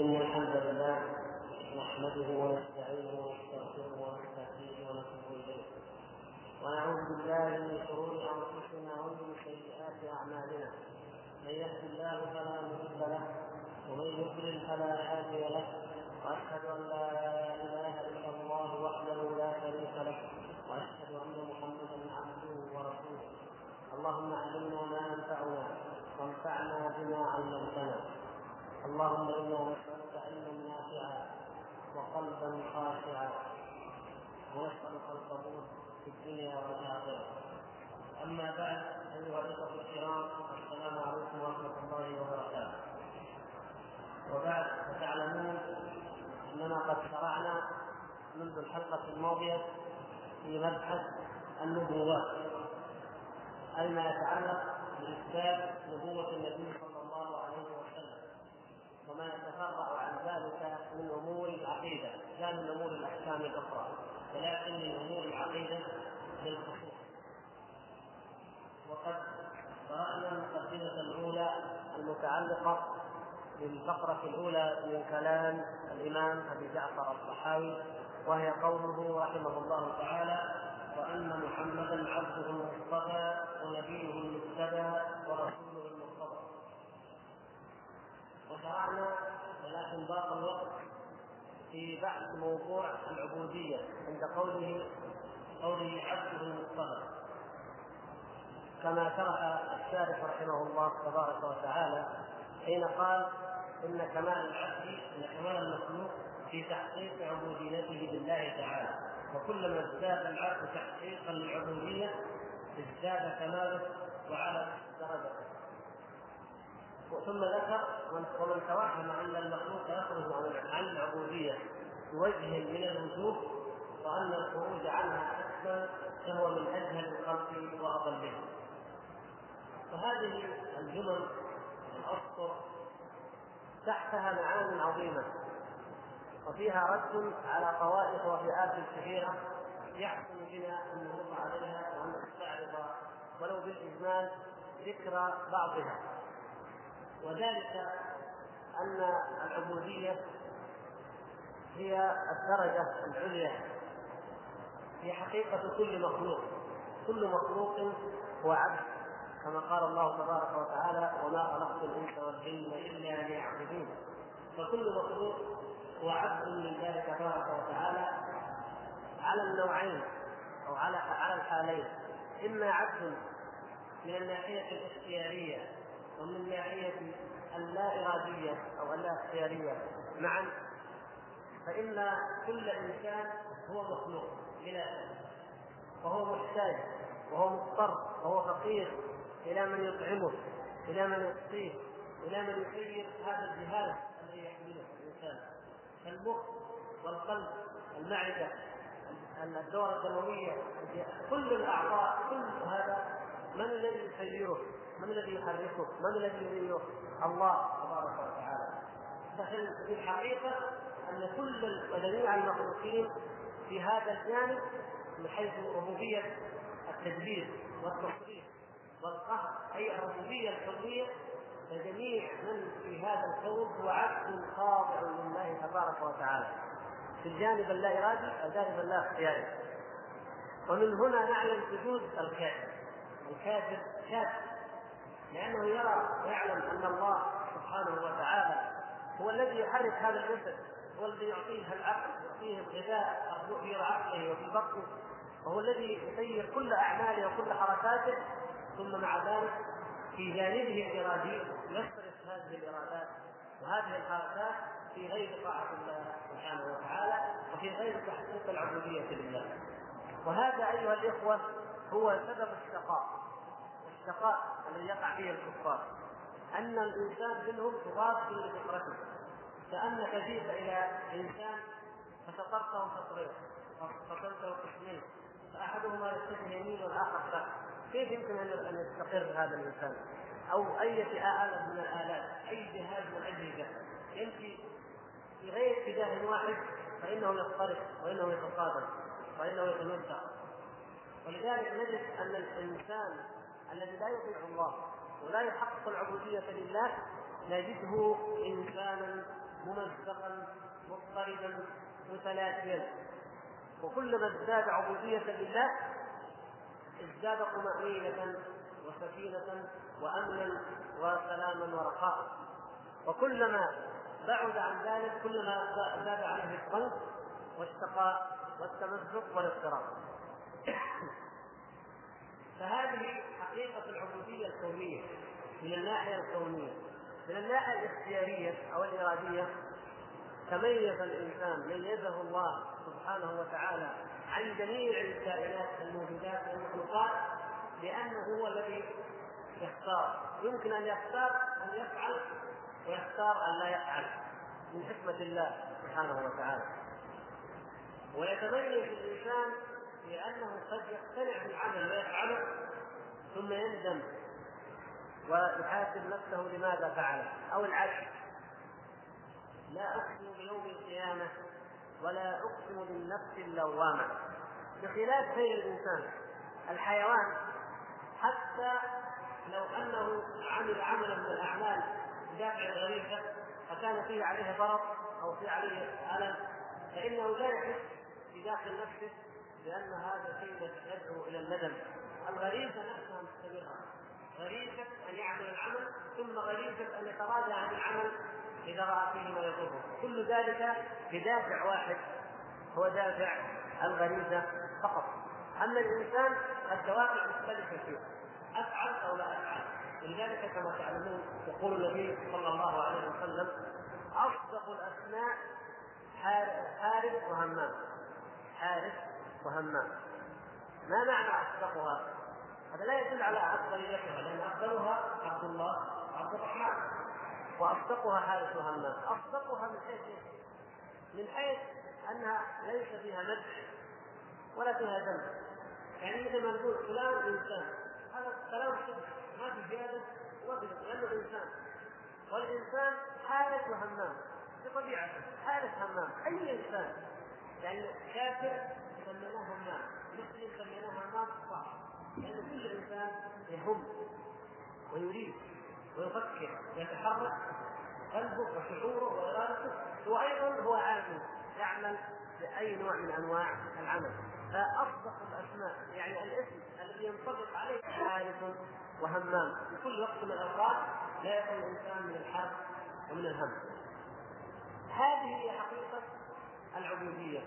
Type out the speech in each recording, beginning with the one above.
إن الحمد لله نحمده ونستعينه ونستغفره ونستهديه ونتوب إليه. ونعوذ بالله من شرور أنفسنا ومن سيئات أعمالنا. من يهد الله فلا مضل له ومن يضلل فلا هادي له. وأشهد أن لا إله إلا الله وحده لا شريك له وأشهد أن محمدا عبده ورسوله. اللهم علمنا ما ينفعنا وانفعنا بما علمتنا. اللهم أنا نسالك علما نافعا وقلبا خاشعا ونسالك القبول في الدنيا والآخرة. أما بعد أيها الإخوة الكرام السلام عليكم ورحمة الله وبركاته. وبعد فتعلمون أننا قد شرعنا منذ الحلقة الماضية في مبحث النبوات أي ما يتعلق باثبات نبوة النبي صلى الله عليه وسلم. وما يتفرع عن ذلك من أمور العقيدة لا من أمور الأحكام الأخرى. ولكن من أمور العقيدة بالخصوص وقد قرأنا المقدمه الأولى المتعلقة بالفقرة الأولى من كلام الإمام أبي جعفر الصحاوي وهي قوله رحمه الله تعالى وأن محمدا عبده المصطفى ونبيه المجتبى ورسوله وشرعنا ولكن باق الوقت في بحث موضوع العبودية عند قوله قوله عبده المصطفى كما شرح الشارح رحمه الله تبارك وتعالى حين قال إن كمال العبد ان كمال المخلوق في تحقيق عبوديته لله تعالى. وكلما ازداد العبد تحقيقا للعبودية ازداد كماله وعلى درجته ثم ذكر ومن توهم أن المخلوق يخرج عن العبودية بوجه من الوجوه وأن الخروج عنها حتما فهو من أجهل الخلق واضلهم فهذه الجمل الأسطر تحتها معان عظيمة وفيها رد على طوائف وفئات كثيرة يحسن بنا أن نمر عليها وأن نستعرض ولو بالإجمال ذكر بعضها. وذلك أن العبودية هي الدرجة العليا في حقيقة كل مخلوق. كل مخلوق هو عبد كما قال الله تبارك وتعالى وما خلقت الإنس والجن إلا ليعبدون فكل مخلوق هو عبد لله تبارك وتعالى على النوعين أو على على الحالين. إما عبد من الناحية الاختيارية ومن الناحيه اللا اراديه أو اللا اختياريه معا فإن كل إنسان هو مخلوق بلا وهو محتاج وهو مضطر وهو فقير إلى من يطعمه إلى من يسقيه إلى من يسير هذا الجهاز الذي يحمله الإنسان. كالمخ والقلب المعدة الدورة الدموية كل الأعضاء كل هذا من الذي يسيره؟ من الذي يحركه؟ من الذي يريده؟ الله تبارك وتعالى. ففي الحقيقة أن كل وجميع المخلوقين في هذا الجانب من حيث ربوبية التدبير والتصريف والقهر أي الربوبية الحرية فجميع من في هذا الكون هو عبد خاضع لله تبارك وتعالى في الجانب اللا إرادي الجانب اللا اختياري ومن هنا نعلم وجود الكافر الكافر كافر لأنه يرى ويعلم أن الله سبحانه وتعالى هو الذي يحرك هذا الجسد هو الذي يعطيه العقل يعطيه الغذاء في عقله وفي بطنه وهو الذي يسير كل أعماله وكل حركاته ثم مع ذلك في جانبه الارادي يصرف هذه الإرادات وهذه الحركات في غير طاعة الله سبحانه وتعالى وفي غير تحقيق العبودية لله. وهذا أيها الإخوة هو سبب الشقاء. الشقاء الذي يقع فيه الكفار. أن الإنسان منهم تضاد لفطرته كانك جئت إلى إنسان فسطرته سطرين فصلته قسمين. فأحدهما يتجه يمين والآخر شر كيف يمكن أن يستقر هذا الإنسان؟ أو أي آلة من الآلات، أي جهاز من الاجهزه يمشي في غير اتجاه واحد فإنه يضطرب وإنه يتصادم وإنه يتمزق ولذلك نجد أن الإنسان الذي لا يطيع الله ولا يحقق العبودية لله نجده إنسانا ممزقا متلاشيا. وكلما ازداد عبودية لله ازداد طمأنينة وسكينة وأمنا وسلاما ورخاء وكلما بعد عن ذلك كلما زاد عليه القلب والشقاء والتمزق والاضطراب. فهذه حقيقة العبودية الكونية من الناحية الكونية. من الناحية الاختيارية أو الإرادية تميز الإنسان ميزه الله سبحانه وتعالى عن جميع الكائنات الموجودات والمخلوقات لأنه هو الذي يختار. يمكن أن يختار أن يفعل ويختار أن لا يفعل من حكمة الله سبحانه وتعالى. ويتميز الإنسان لأنه قد يقتنع بالعمل ويفعله ثم يندم ويحاسب نفسه لماذا فعله أو العكس. لا أقسم بيوم القيامة ولا أقسم بالنفس اللوامة. بخلاف غير الإنسان الحيوان حتى لو أنه عمل عملا من الأعمال بدافع الغريزة فكان فيه عليه ضرر أو فيه عليه ألم فإنه لا يحس في داخل نفسه لأن هذا شيء يدعو إلى الندم. الغريزة نفسها مستمرة غريزة أن يعمل العمل ثم غريزة أن يتراجع عن العمل إذا رأى فيه ما يضره. كل ذلك بدافع واحد هو دافع الغريزة فقط. أما الإنسان الدوافع مختلفة فيه أفعل أو لا أفعل. ولذلك كما تعلمون يقول النبي صلى الله عليه وسلم أصدق الأسماء حارس وهمام. حارس وهمام. ما معنى أصدقها؟ هذا لا يدل على أفضليتها لأن أفضلها عبد الله عبد الرحمن. وأصدقها حارس همام أصدقها من حيث من حيث أنها ليس فيها مدح ولا فيها ذنب يعني مثل ما نقول فلان إنسان. هذا كلام صدق ما في زيادة وما في لأنه إنسان. والإنسان حارس وهمام بطبيعته حارس همام أي إنسان؟ يعني كافر سميناه همام مسلم سميناه همام لأن كل انسان يهم ويريد ويفكر ويتحرك قلبه وشعوره وإرادته وأيضا هو عامل يعمل بأي نوع من أنواع العمل. فأصدق الأسماء يعني الاسم الذي ينطبق عليه حارس وهمام. في كل وقت من الأوقات لا يكون الإنسان من الحرب ومن الهم. هذه هي حقيقة العبودية.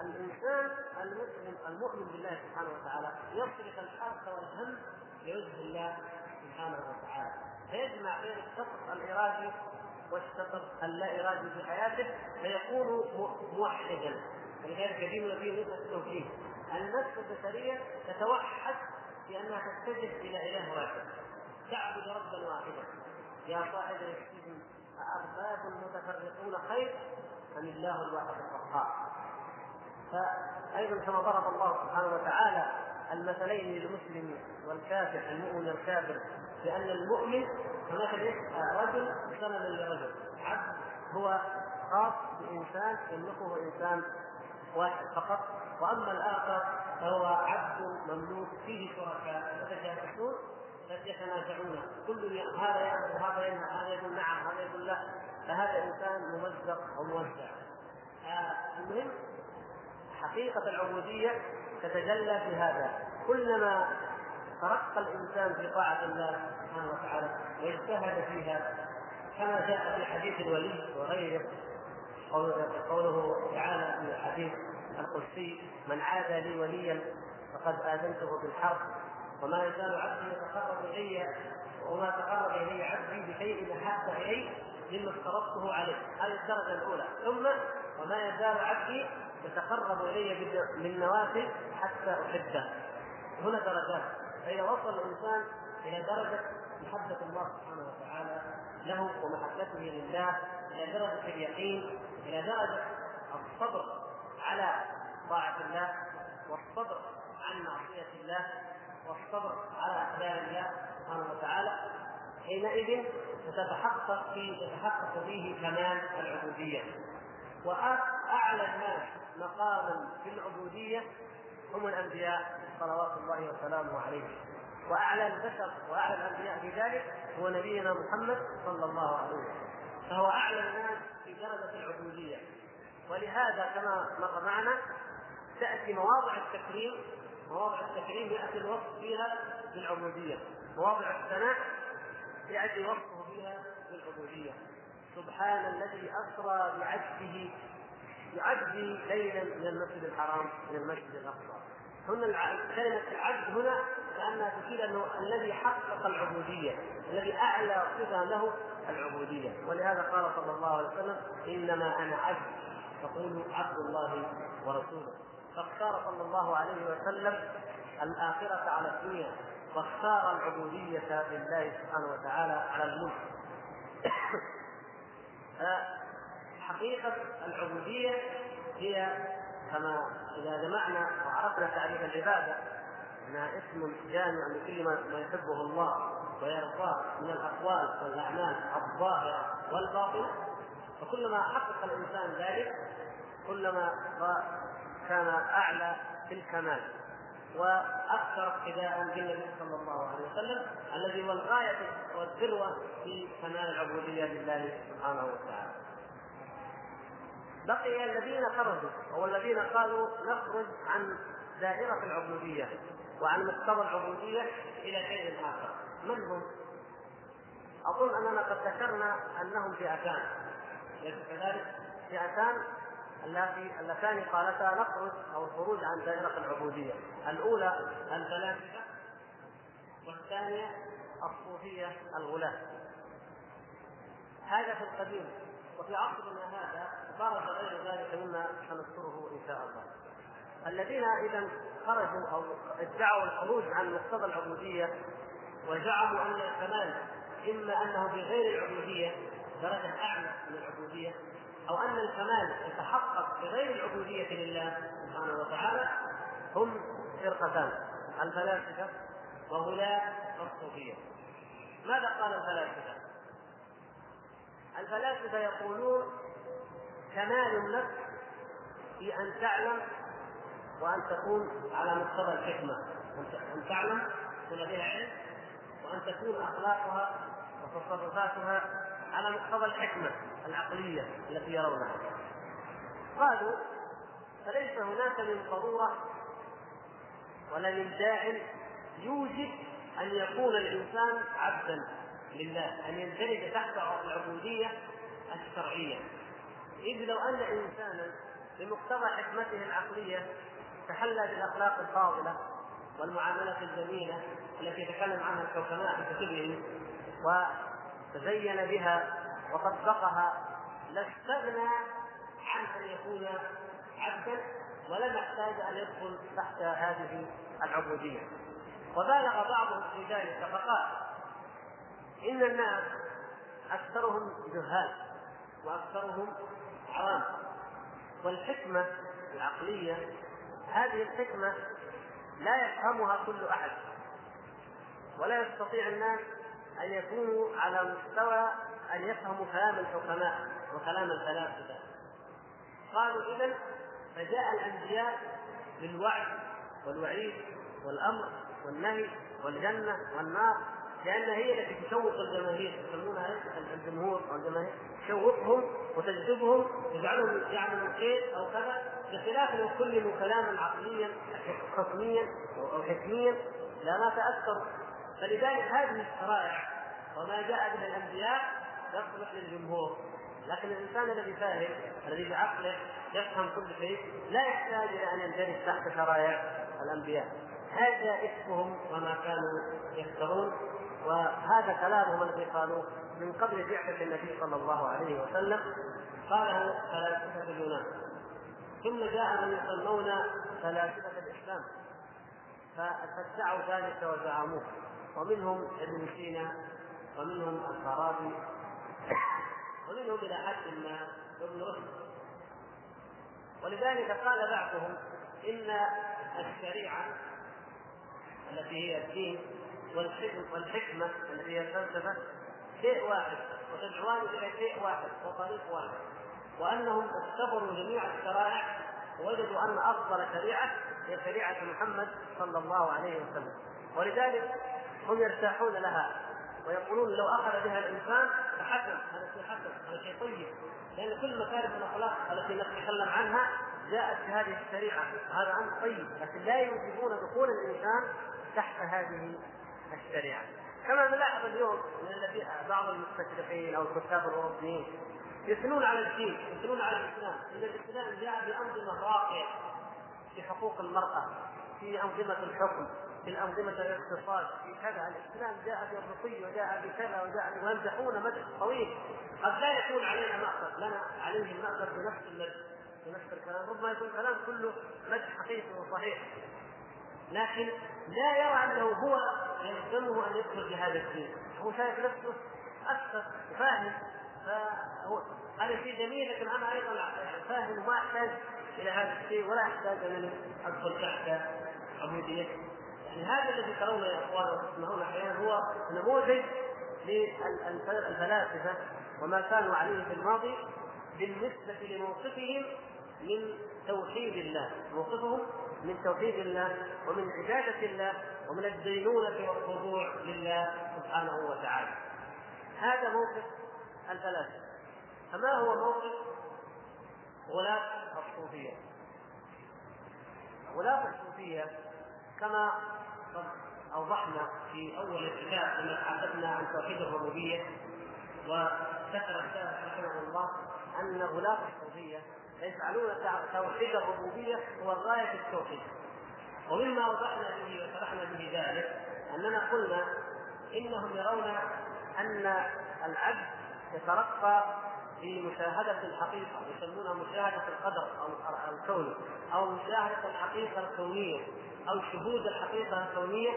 الإنسان المسلم المؤمن بالله سبحانه وتعالى يصرف الحرب والهم لوجه الله سبحانه وتعالى. فيجمع بين الشطر الإرادي والشطر اللا إرادي في حياته فيكون موحدا. ولذلك ديننا فيه نسبه التوحيد النفس البشرية تتوحد بأنها تتجه إلى إله واحد. تعبد ربا واحدا. يا صاحب السجن أأرباب متفرقون خير أم الله الواحد القهار؟ فأيضا كما ضرب الله سبحانه وتعالى المثلين للمسلم والكافر المؤمن والكافر لأن المؤمن هناك رجل سلما لرجل. عبد هو خاص بإنسان يملكه إنسان واحد فقط. وأما الآخر فهو عبد مملوك فيه شركاء يتشاكسون يتنازعون. كل هذا يأمر وهذا ينهى هذا يقول نعم هذا يقول لا. فهذا إنسان ممزق وموزع آه المهم حقيقة العبودية تتجلى في هذا. كلما ترقى الإنسان في طاعة الله سبحانه وتعالى واجتهد فيها كما جاء في حديث الولي وغيره قوله تعالى في الحديث القدسي من عادى لي وليا فقد آذنته بالحرب وما يزال عبدي يتقرب إلي وما تقرب إلي عبدي بشيء أحب إلي مما افترضته عليه. هذه الدرجة الأولى. ثم وما يزال عبدي يتقرب إلي بالنوافل حتى أحبه. هنا درجات. فإذا وصل الإنسان إلى درجة محبة الله سبحانه وتعالى له ومحبته لله إلى درجة اليقين إلى درجة الصبر على طاعة الله والصبر عن معصية الله والصبر على اقدار الله سبحانه وتعالى حينئذ تتحقق في تتحقق فيه كمال العبودية. وأعلى الناس مقاما في العبودية هم الأنبياء صلوات الله وسلامه عليهم وأعلى البشر وأعلى الأنبياء في ذلك هو نبينا محمد صلى الله عليه وسلم. فهو أعلى الناس في درجة العبودية. ولهذا كما مر معنا تأتي مواضع التكريم مواضع التكريم يأتي الوصف فيها بالعبودية. مواضع الثناء يأتي وصفه فيها بالعبودية. سبحان الذي أسرى بعبده يعدي ليلا من المسجد الحرام إلى المسجد الأقصى. هنا كلمة العبد هنا كانها تفيد أنه الذي حقق العبودية الذي أعلى صفة له العبودية. ولهذا قال صلى الله عليه وسلم إنما أنا عبد فقولوا عبد الله ورسوله. فاختار صلى الله عليه وسلم الآخرة على الدنيا واختار العبودية لله سبحانه وتعالى على الملك. حقيقة العبودية هي كما إذا جمعنا وعرفنا تعريف العبادة أنها اسم جامع لكل ما يحبه الله ويرضاه من الأقوال والأعمال الظاهرة والباطنة فكلما حقق الإنسان ذلك كلما كان أعلى في الكمال وأكثر اقتداء بالنبي صلى الله عليه وسلم الذي هو الغاية والذروة في كمال العبودية لله سبحانه وتعالى. بقي الذين خرجوا أو الذين قالوا نخرج عن دائرة العبودية وعن مقتضى العبودية إلى شيء آخر من هم؟ أظن أننا قد ذكرنا أنهم فئتان ليس كذلك؟ فئتان اللاتي اللتان قالتا نخرج أو الخروج عن دائرة العبودية الأولى الفلاسفة والثانية الصوفية الغلاة هذا في القديم وفي عصرنا هذا برز غير ذلك مما سنذكره إن شاء الله. الذين إذا خرجوا أو ادعوا الخروج عن مقتضى العبودية وزعموا أن الكمال إما أنه بغير العبودية درجة أعلى من العبودية أو أن الكمال يتحقق بغير العبودية لله سبحانه وتعالى هم فرقتان الفلاسفة وغلاة الصوفية. ماذا قال الفلاسفة؟ الفلاسفة يقولون كمال النفس في أن تعلم وأن تكون على مقتضى الحكمة. أن تعلم يكون لديها علم وأن تكون أخلاقها وتصرفاتها على مقتضى الحكمة العقلية التي يرونها. قالوا فليس هناك من ضرورة ولا من داع يوجب أن يكون الإنسان عبدا لله أن يندرج تحت العبودية الشرعية. إذ لو أن إنسانا بمقتضى حكمته العقلية تحلى بالأخلاق الفاضلة والمعاملة الجميلة التي يتكلم عنها الحكماء في كتبهم وتزين بها وطبقها لاستغنى عن أن يكون عبدا ولم يحتاج أن يدخل تحت هذه العبودية. وبالغ بعضهم في ذلك فقال إن الناس أكثرهم جهال وأكثرهم حرام والحكمة العقلية هذه الحكمة لا يفهمها كل أحد ولا يستطيع الناس أن يكونوا على مستوى أن يفهموا كلام الحكماء وكلام الفلاسفة. قالوا إذا فجاء الأنبياء بالوعد والوعيد والأمر والنهي والجنة والنار لأن هي التي تشوق الجماهير يسمونها الجمهور أو الجماهير تشوقهم وتجذبهم تجعلهم يعملوا خير أو كذا بخلاف لو كلموا كلاما عقليا خصميا أو حكميا لا تأثروا فلذلك هذه الشرائع وما جاء به الأنبياء يصلح للجمهور. لكن الإنسان الذي فاهم الذي بعقله يفهم كل شيء لا يحتاج إلى أن يندرج تحت شرائع الأنبياء. هذا اسمهم وما كانوا يفترون. وهذا كلامهم الذي قالوه من قبل بعثة النبي صلى الله عليه وسلم. قاله فلاسفة اليونان ثم جاء من يسمون فلاسفة الإسلام. فادعوا ذلك وزعموه. ومنهم ابن سينا ومنهم الفارابي ومنهم إلى حد ما ابن رشد. ولذلك قال بعضهم إن الشريعة التي هي الدين والحكمة التي هي الفلسفة شيء واحد وتدعوان إلى شيء واحد وطريق واحد. وأنهم اختبروا جميع الشرائع ووجدوا أن أفضل شريعة هي شريعة محمد صلى الله عليه وسلم. ولذلك هم يرتاحون لها ويقولون لو أخذ بها الإنسان فحسن هذا شيء حسن هذا شيء طيب. لأن كل مكارم الأخلاق التي نتكلم عنها جاءت في هذه الشريعة. هذا أمر طيب لكن لا يوجبون دخول الإنسان تحت هذه الشريعة. كما نلاحظ اليوم من الذي بعض المستشرقين أو الكتاب الأوروبيين يثنون على الدين يثنون على الإسلام. إن الإسلام جاء بأنظمة راقية في حقوق المرأة في أنظمة الحكم في الأنظمة الاقتصاد في كذا. الإسلام جاء بالرقي وجاء بكذا وجاء ويمدحون مدح طويل. قد لا يكون علينا مأخذ. لنا عليه المأخذ بنفس بنفس الكلام. ربما يكون الكلام كله مدح حقيقي وصحيح. لكن لا يرى أنه هو يلزمه أن يدخل في هذا الدين. هو شايف نفسه أكثر فاهم فهو هذا شيء جميل لكن أنا أيضا فاهم وما أحتاج إلى هذا الشيء ولا أحتاج أن أدخل تحت عبوديته يعني هذا الذي ترونه يا إخوان وتسمعون أحيانا هو نموذج للفلاسفة وما كانوا عليه في الماضي بالنسبة لموقفهم من توحيد الله. موقفهم من توحيد الله ومن عبادة الله ومن الدينونة والخضوع لله سبحانه وتعالى. هذا موقف الفلاسفة. فما هو موقف غلاة الصوفية؟ غلاة الصوفية كما قد أوضحنا في أول الكتاب لما تحدثنا عن توحيد الربوبية وذكر الشيخ رحمه الله أن غلاة الصوفية يجعلون توحيد الربوبية هو غاية التوحيد. ومما وضحنا به وشرحنا به ذلك أننا قلنا إنهم يرون أن العبد يترقى في مشاهدة الحقيقة يسمونها مشاهدة القدر أو الكون أو مشاهدة الحقيقة الكونية أو شهود الحقيقة الكونية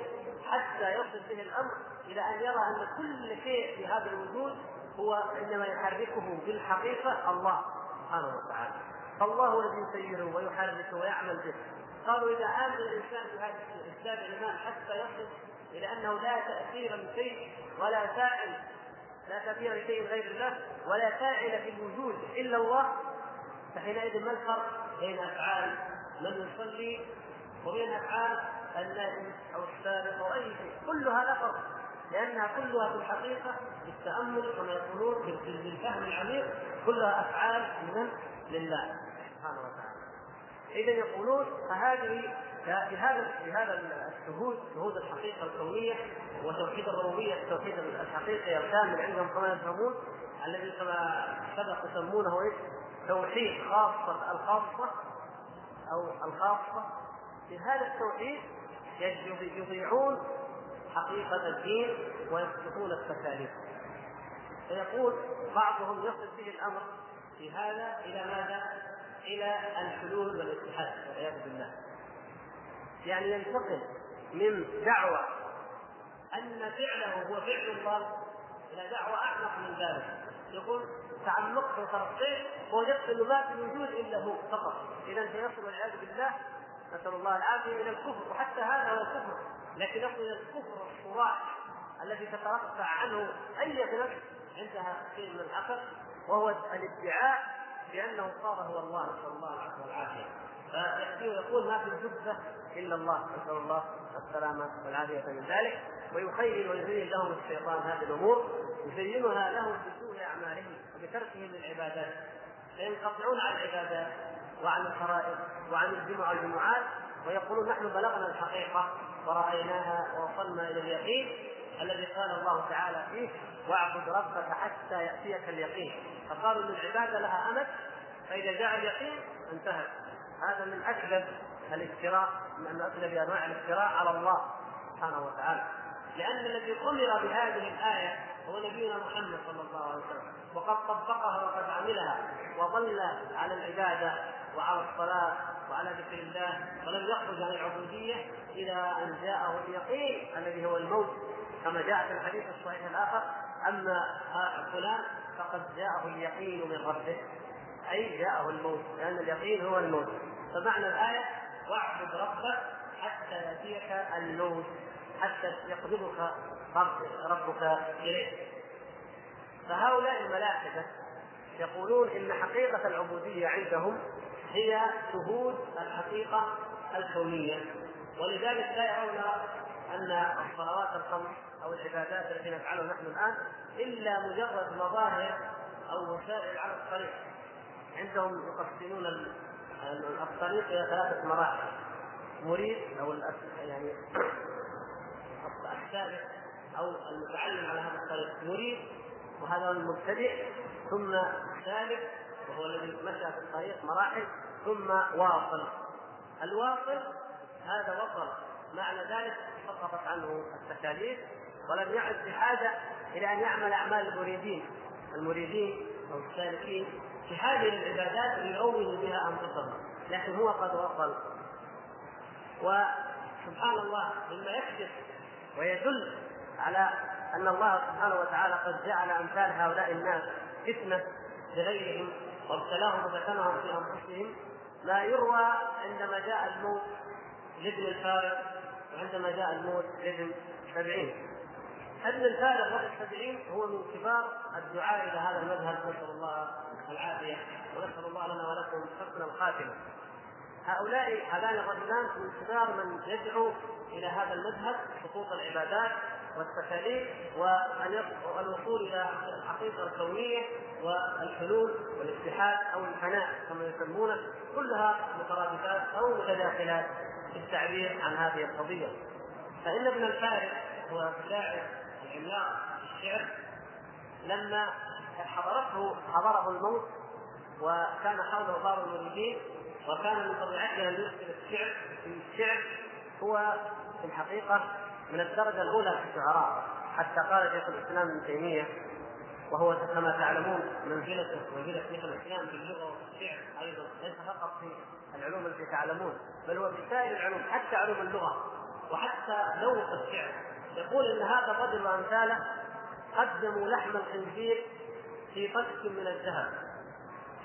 حتى يصل به الأمر إلى أن يرى أن كل شيء في هذا الوجود هو إنما يحركه بالحقيقة الله سبحانه وتعالى. فالله الذي يسيره ويحركه ويعمل به. قالوا إذا آمن الإنسان بهذا الاسلام الايمان حتى يصل إلى أنه لا تأثير لشيء ولا فاعل لا تأثير لشيء غير الله ولا فاعل في الوجود إلا الله فحينئذ ما الفرق بين أفعال من يصلي وبين أفعال النائم أو السارق أو أي شيء؟ كلها لا فرق لأنها كلها في الحقيقة بالتامل كما يقولون بالفهم العميق كلها أفعال من لله. سبحانه وتعالى اذا يقولون فهذه في هذا في هذا الشهود شهود الحقيقة الكونية وتوحيد الربوبية التوحيد الحقيقي الكامل عندهم كما يفهمون الذي كما سبق يسمونه؟ توحيد خاصة الخاصة أو الخاصة في هذا التوحيد يضيعون حقيقة الدين ويسلكون التكاليف فيقول بعضهم يصل به الأمر في هذا إلى ماذا؟ إلى الحلول والاتحاد والعياذ بالله. يعني ينتقل من دعوى أن فعله هو فعل الله إلى دعوى أعمق من ذلك. يقول تعمقت وترقيت ووجدت انه ما في الوجود إلا هو فقط. اذا سيصل والعياذ بالله نسأل الله العافية إلى الكفر وحتى هذا هو الكفر لكن يصل إلى الكفر الصراح الذي تترفع عنه اي نفس عندها شيء من العقل وهو الادعاء بانه صار هو الله نسال الله العفو والعافيه فياتي ويقول ما في الجبة إلا الله نسال الله السلامه والعافية من ذلك. ويخيل ويزين لهم الشيطان هذه الأمور يزينها لهم بسوء أعمالهم وبتركهم للعبادات. فينقطعون عن العبادات وعن الفرائض وعن الجمع والجمعات ويقولون نحن بلغنا الحقيقة ورأيناها ووصلنا إلى اليقين الذي قال الله تعالى فيه واعبد ربك حتى يأتيك اليقين. فقالوا ان العباده لها أمد فإذا جاء اليقين انتهت هذا من أكذب الافتراء من اكذب انواع الافتراء على الله سبحانه وتعالى. لأن الذي أمر بهذه الآية هو نبينا محمد صلى الله عليه وسلم. وقد طبقها وقد عملها وظل على العبادة وعلى الصلاة وعلى ذكر الله ولم يخرج عن العبودية إلى أن جاءه اليقين الذي هو الموت. كما جاء في الحديث الصحيح الآخر أما فلان فقد جاءه اليقين من ربه. أي جاءه الموت لأن اليقين هو الموت. فمعنى الآية واعبد ربك حتى يأتيك الموت حتى يقبضك ربك اليه فهؤلاء الملائكة يقولون إن حقيقة العبودية عندهم هي شهود الحقيقة الكونية. ولذلك لا يرون أن الصلوات الخمس أو العبادات التي نفعلها نحن الآن إلا مجرد مظاهر أو وسائل على الطريق عندهم يقسمون الطريق إلى ثلاثة مراحل. مريد أو يعني السابق أو المتعلم على هذا الطريق. مريد وهذا المبتدئ ثم سابق وهو الذي مشى في الطريق مراحل ثم واصل. الواصل هذا وصل. معنى ذلك سقطت عنه التكاليف ولم يعد بحاجه إلى أن يعمل أعمال المريدين. المريدين أو السالكين في هذه العبادات ليؤول بها أنفسهم لكن هو قد وصل. وسبحان الله مما يكشف ويدل على أن الله سبحانه وتعالى قد جعل أمثال هؤلاء الناس فتنة لغيرهم وابتلاهم وفتنهم في أنفسهم. ما يروى عندما جاء الموت لابن الفارق وعندما جاء الموت لابن سبعين. ابن الفارق وابن سبعين هو من كبار الدعاء إلى هذا المذهب نسأل الله العافية ونسأل الله لنا ولكم حسن الخاتمه هؤلاء هذان الرجلان من كبار من يدعو إلى هذا المذهب خطوط العبادات والتكاليف وان الوصول إلى الحقيقة الكونية والحلول والاتحاد أو الفناء كما يسمونه كلها مترادفات أو متداخلات في التعبير عن هذه القضية. فإن ابن الفارس هو شاعر العملاق الشعر لما حضرته حضره الموت وكان حوله بعض المريدين وكان من طبيعته ان يرسل الشعر في الشعر هو في الحقيقة من الدرجة الأولى في الشعراء حتى قال شيخ الإسلام ابن تيمية وهو كما تعلمون منزلته منزلة شيخ الإسلام في اللغة وفي الشعر أيضا ليس فقط في العلوم التي تعلمون بل هو في سائر العلوم حتى علوم اللغة وحتى ذوق الشعر. يقول إن هذا الرجل وأمثاله قدموا لحم الخنزير في فك من الذهب.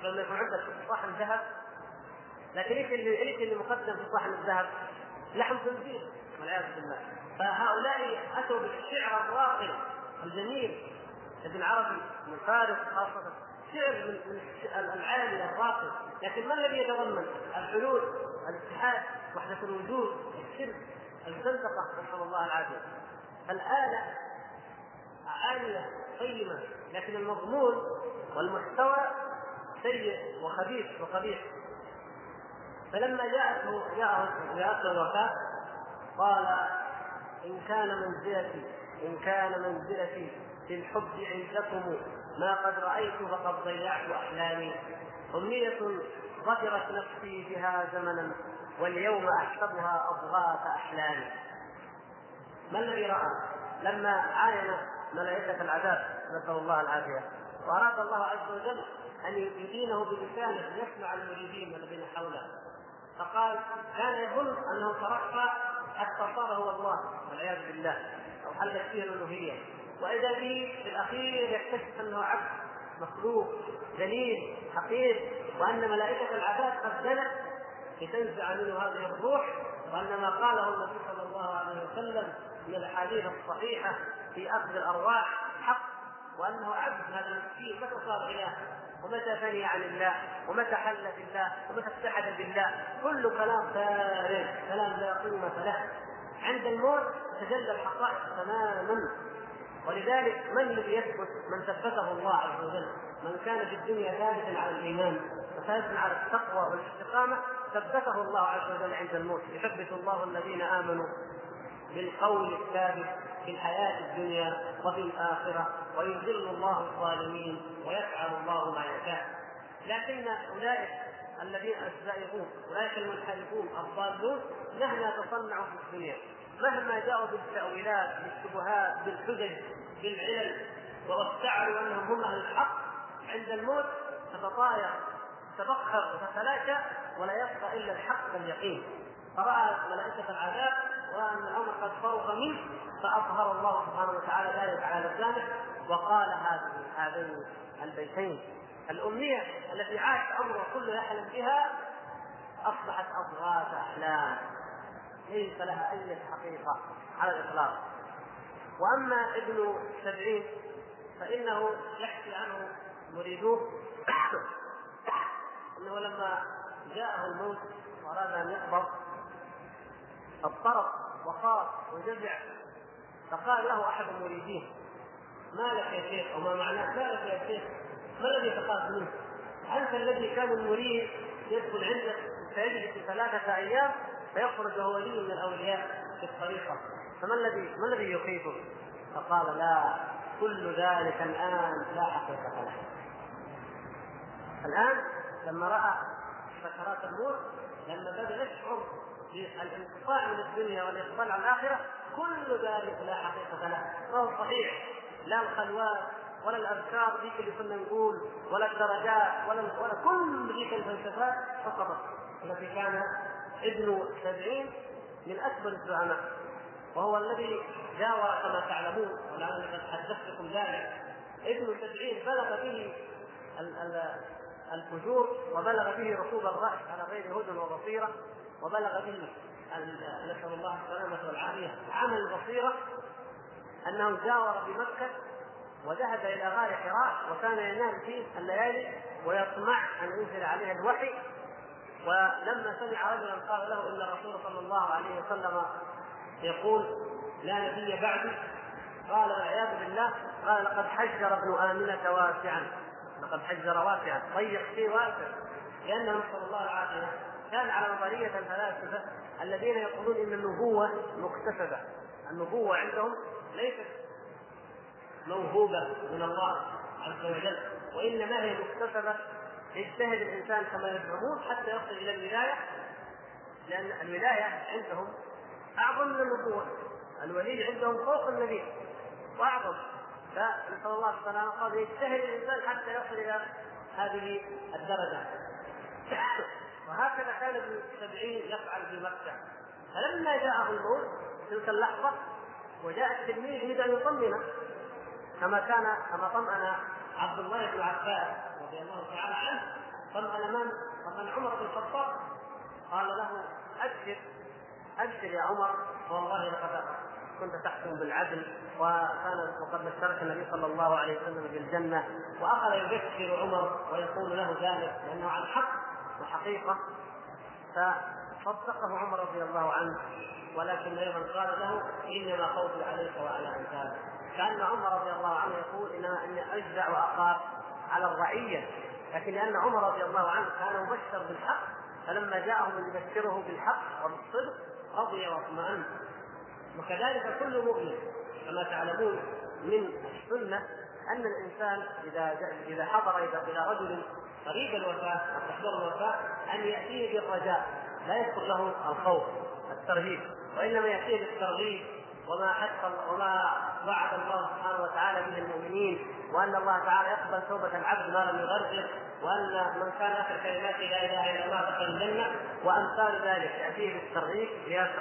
لما يكون عندك صحن ذهب لكن إيش اللي إيش اللي مقدم في صحن الذهب؟ لحم خنزير والعياذ بالله. فهؤلاء أتوا بالشعر الراقي الجميل. ابن عربي من فارس خاصة شعر من العالي الراقي. لكن ما الذي يتضمن؟ الحلول الاتحاد وحدة الوجود الشرك الزندقة نسأل الله العافية. الآلة عالية قيمة لكن المضمون والمحتوى سيء وخبيث وقبيح فلما جاءته جاءه جاءته الوفاة قال إن كان منزلتي إن كان منزلتي في الحب عندكم ما قد رأيت فقد ضيعت أحلامي. أمنية ظفرت نفسي بها زمنا واليوم أحسبها أضغاث أحلامي. ما الذي رأى؟ لما عاين ملائكة العذاب نسأل الله العافية. وأراد الله عز وجل أن يدينه بلسانه يسمع المريدين الذين حوله. فقال كان يظن أنه ترقى حتى صار هو الله والعياذ بالله أو حلت فيه الألوهية. وإذا به في الأخير يكتشف أنه عبد مخلوق ذليل حقير وأن ملائكة العذاب قد جلت لتنزع منه هذه الروح وأن ما قاله النبي صلى الله عليه وسلم من الأحاديث الصحيحة في أخذ الأرواح حق وأنه عبد هذا المسكين متى صار اله ومتى ثني عن الله؟ ومتى حل بالله؟ ومتى اتحد بالله؟ كل كلام فارغ كلام لا قيمة له. عند الموت تجلى الحقائق تماما. ولذلك من الذي يثبت من ثبته الله عز وجل؟ من كان في الدنيا ثابتا على الإيمان وثابتا على التقوى والإستقامة ثبته الله عز وجل عند الموت. يثبت الله الذين آمنوا بالقول الثابت في الحياة الدنيا وفي الآخرة ويذل الله الظالمين ويفعل الله ما يشاء. لكن أولئك الذين الزائغون أولئك المنحرفون الضالون مهما تصنعوا في الدنيا مهما جاءوا بالتأويلات بالشبهات بالحجج بالعلل واستعلوا أنهم هم أهل الحق عند الموت تتطاير تتبخر وتتلاشى ولا يبقى إلا الحق اليقين فرأى ملائكة العذاب وأن الأمر قد فرغ منه فأظهر الله سبحانه وتعالى ذلك على لسانه وقال هذه هذين البيتين. الأمنية التي عاش عمره كله يحلم بها أصبحت أضغاث أحلام. ليس لها أي حقيقة على الإطلاق. وأما ابن سبعين فإنه يحكي عنه مريدوه. إنه لما جاءه الموت وأراد أن يقبض اضطرب وخاف وجزع فقال له أحد المريدين ما لك يا شيخ؟ وما معناه؟ ما لك يا شيخ؟ ما الذي تخاف منه؟ أنت الذي كان المريد يدخل عنده فيجلس ثلاثة أيام فيخرج وهو ولي من الأولياء في الطريقة. فما الذي ما الذي يخيفه؟ فقال لا كل ذلك الآن لا حقيقة له. الآن لما رأى سكرات الموت لما بدأ يشعر بالانقطاع من الدنيا والاقبال على الآخرة كل ذلك لا حقيقة له ما هو صحيح. لا الخلوات ولا الأذكار ذيك اللي كنا نقول ولا الدرجات ولا ولا كل ذيك الفلسفات سقطت التي كان ابن سبعين من أكبر الزعماء وهو الذي جاور كما تعلمون ولعلني قد حدثتكم ذلك. ابن سبعين بلغ به الفجور وبلغ به ركوب الرأس على غير هدى وبصيرة. وبلغ به نسأل الله السلامة والعافية. عمل البصيره أنه جاور بمكة وذهب إلى غار حراء وكان ينام فيه الليالي ويطمع أن ينزل عليه الوحي. ولما سمع رجلا قال له إن الرسول صلى الله عليه وسلم يقول لا نبي بعدي قال والعياذ بالله قال لقد حجر ابن آمنة واسعا لقد حجر واسعا. ضيق فيه واسع. لأنه نسال الله العافيه كان على نظرية الفلاسفة الذين يقولون إن النبوة مكتسبة. النبوة عندهم ليست موهوبة من الله عز وجل وإنما هي مكتسبة. يجتهد الإنسان كما يزعمون حتى يصل إلى الولاية لأن الولاية عندهم أعظم من النبوة. الولي عندهم فوق النبي وأعظم. فنسأل الله السلامه قال يجتهد الإنسان حتى يصل إلى هذه الدرجة. وهكذا كان ابن السبعين يفعل في مكة. فلما جاءه الموت تلك اللحظة وجاء التلميذ يريد أن يطمنه كما كان كما طمأن عبد الله بن عباس رضي الله تعالى عنه. طمأن من؟ طمأن عمر بن الخطاب. قال له أبشر أبشر يا عمر. والله لقد كنت تحكم بالعدل وكان وقد بشرك النبي صلى الله عليه وسلم بالجنه وأخذ يبشر عمر ويقول له ذلك لأنه عن حق وحقيقه فصدقه عمر رضي الله عنه ولكن أيضا قال له إنما خوفي عليك وعلى امثالك كأن عمر رضي الله عنه يقول إنما إني اجزع واخاف على الرعية. لكن لأن عمر رضي الله عنه كان مبشر بالحق فلما جاءه من يبشره بالحق وبالصدق رضي واطمأن. وكذلك كل مؤمن كما تعلمون من السنة أن الإنسان إذا إذا حضر إلى رجل قريب الوفاة أو تحضر الوفاة أن يأتيه بالرجاء. لا يذكر له الخوف الترهيب. وإنما يأتيه بالترغيب وما حق وما وعد الله سبحانه وتعالى به المؤمنين وأن الله تعالى يقبل توبة العبد ما لم يغرر وأن من كان آخر كلماته لا إله إلا الله دخل الجنة وأمثال ذلك يأتيه بالترغيب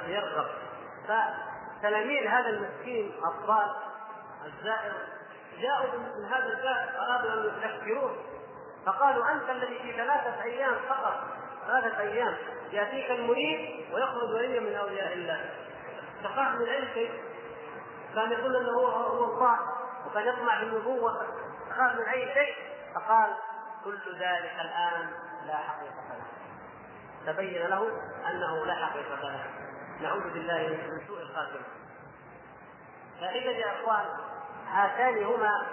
ليرغب. تلاميذ هذا المسكين الضال الزائر جاءوا من هذا الباب أرادوا أن يذكروه فقالوا أنت الذي في ثلاثة أيام فقط ثلاثة أيام يأتيك المريد ويخرج وليا من أولياء الله. تخاف من شيء؟ كان يقول إنه هو هو الله وكان يطمع في النبوة. تخاف من أي شيء؟ فقال كل ذلك الآن لا حقيقة له. تبين له أنه لا حقيقة له. نعوذ بالله من سوء الخاتمه فإذا يا إخوان هاتان هما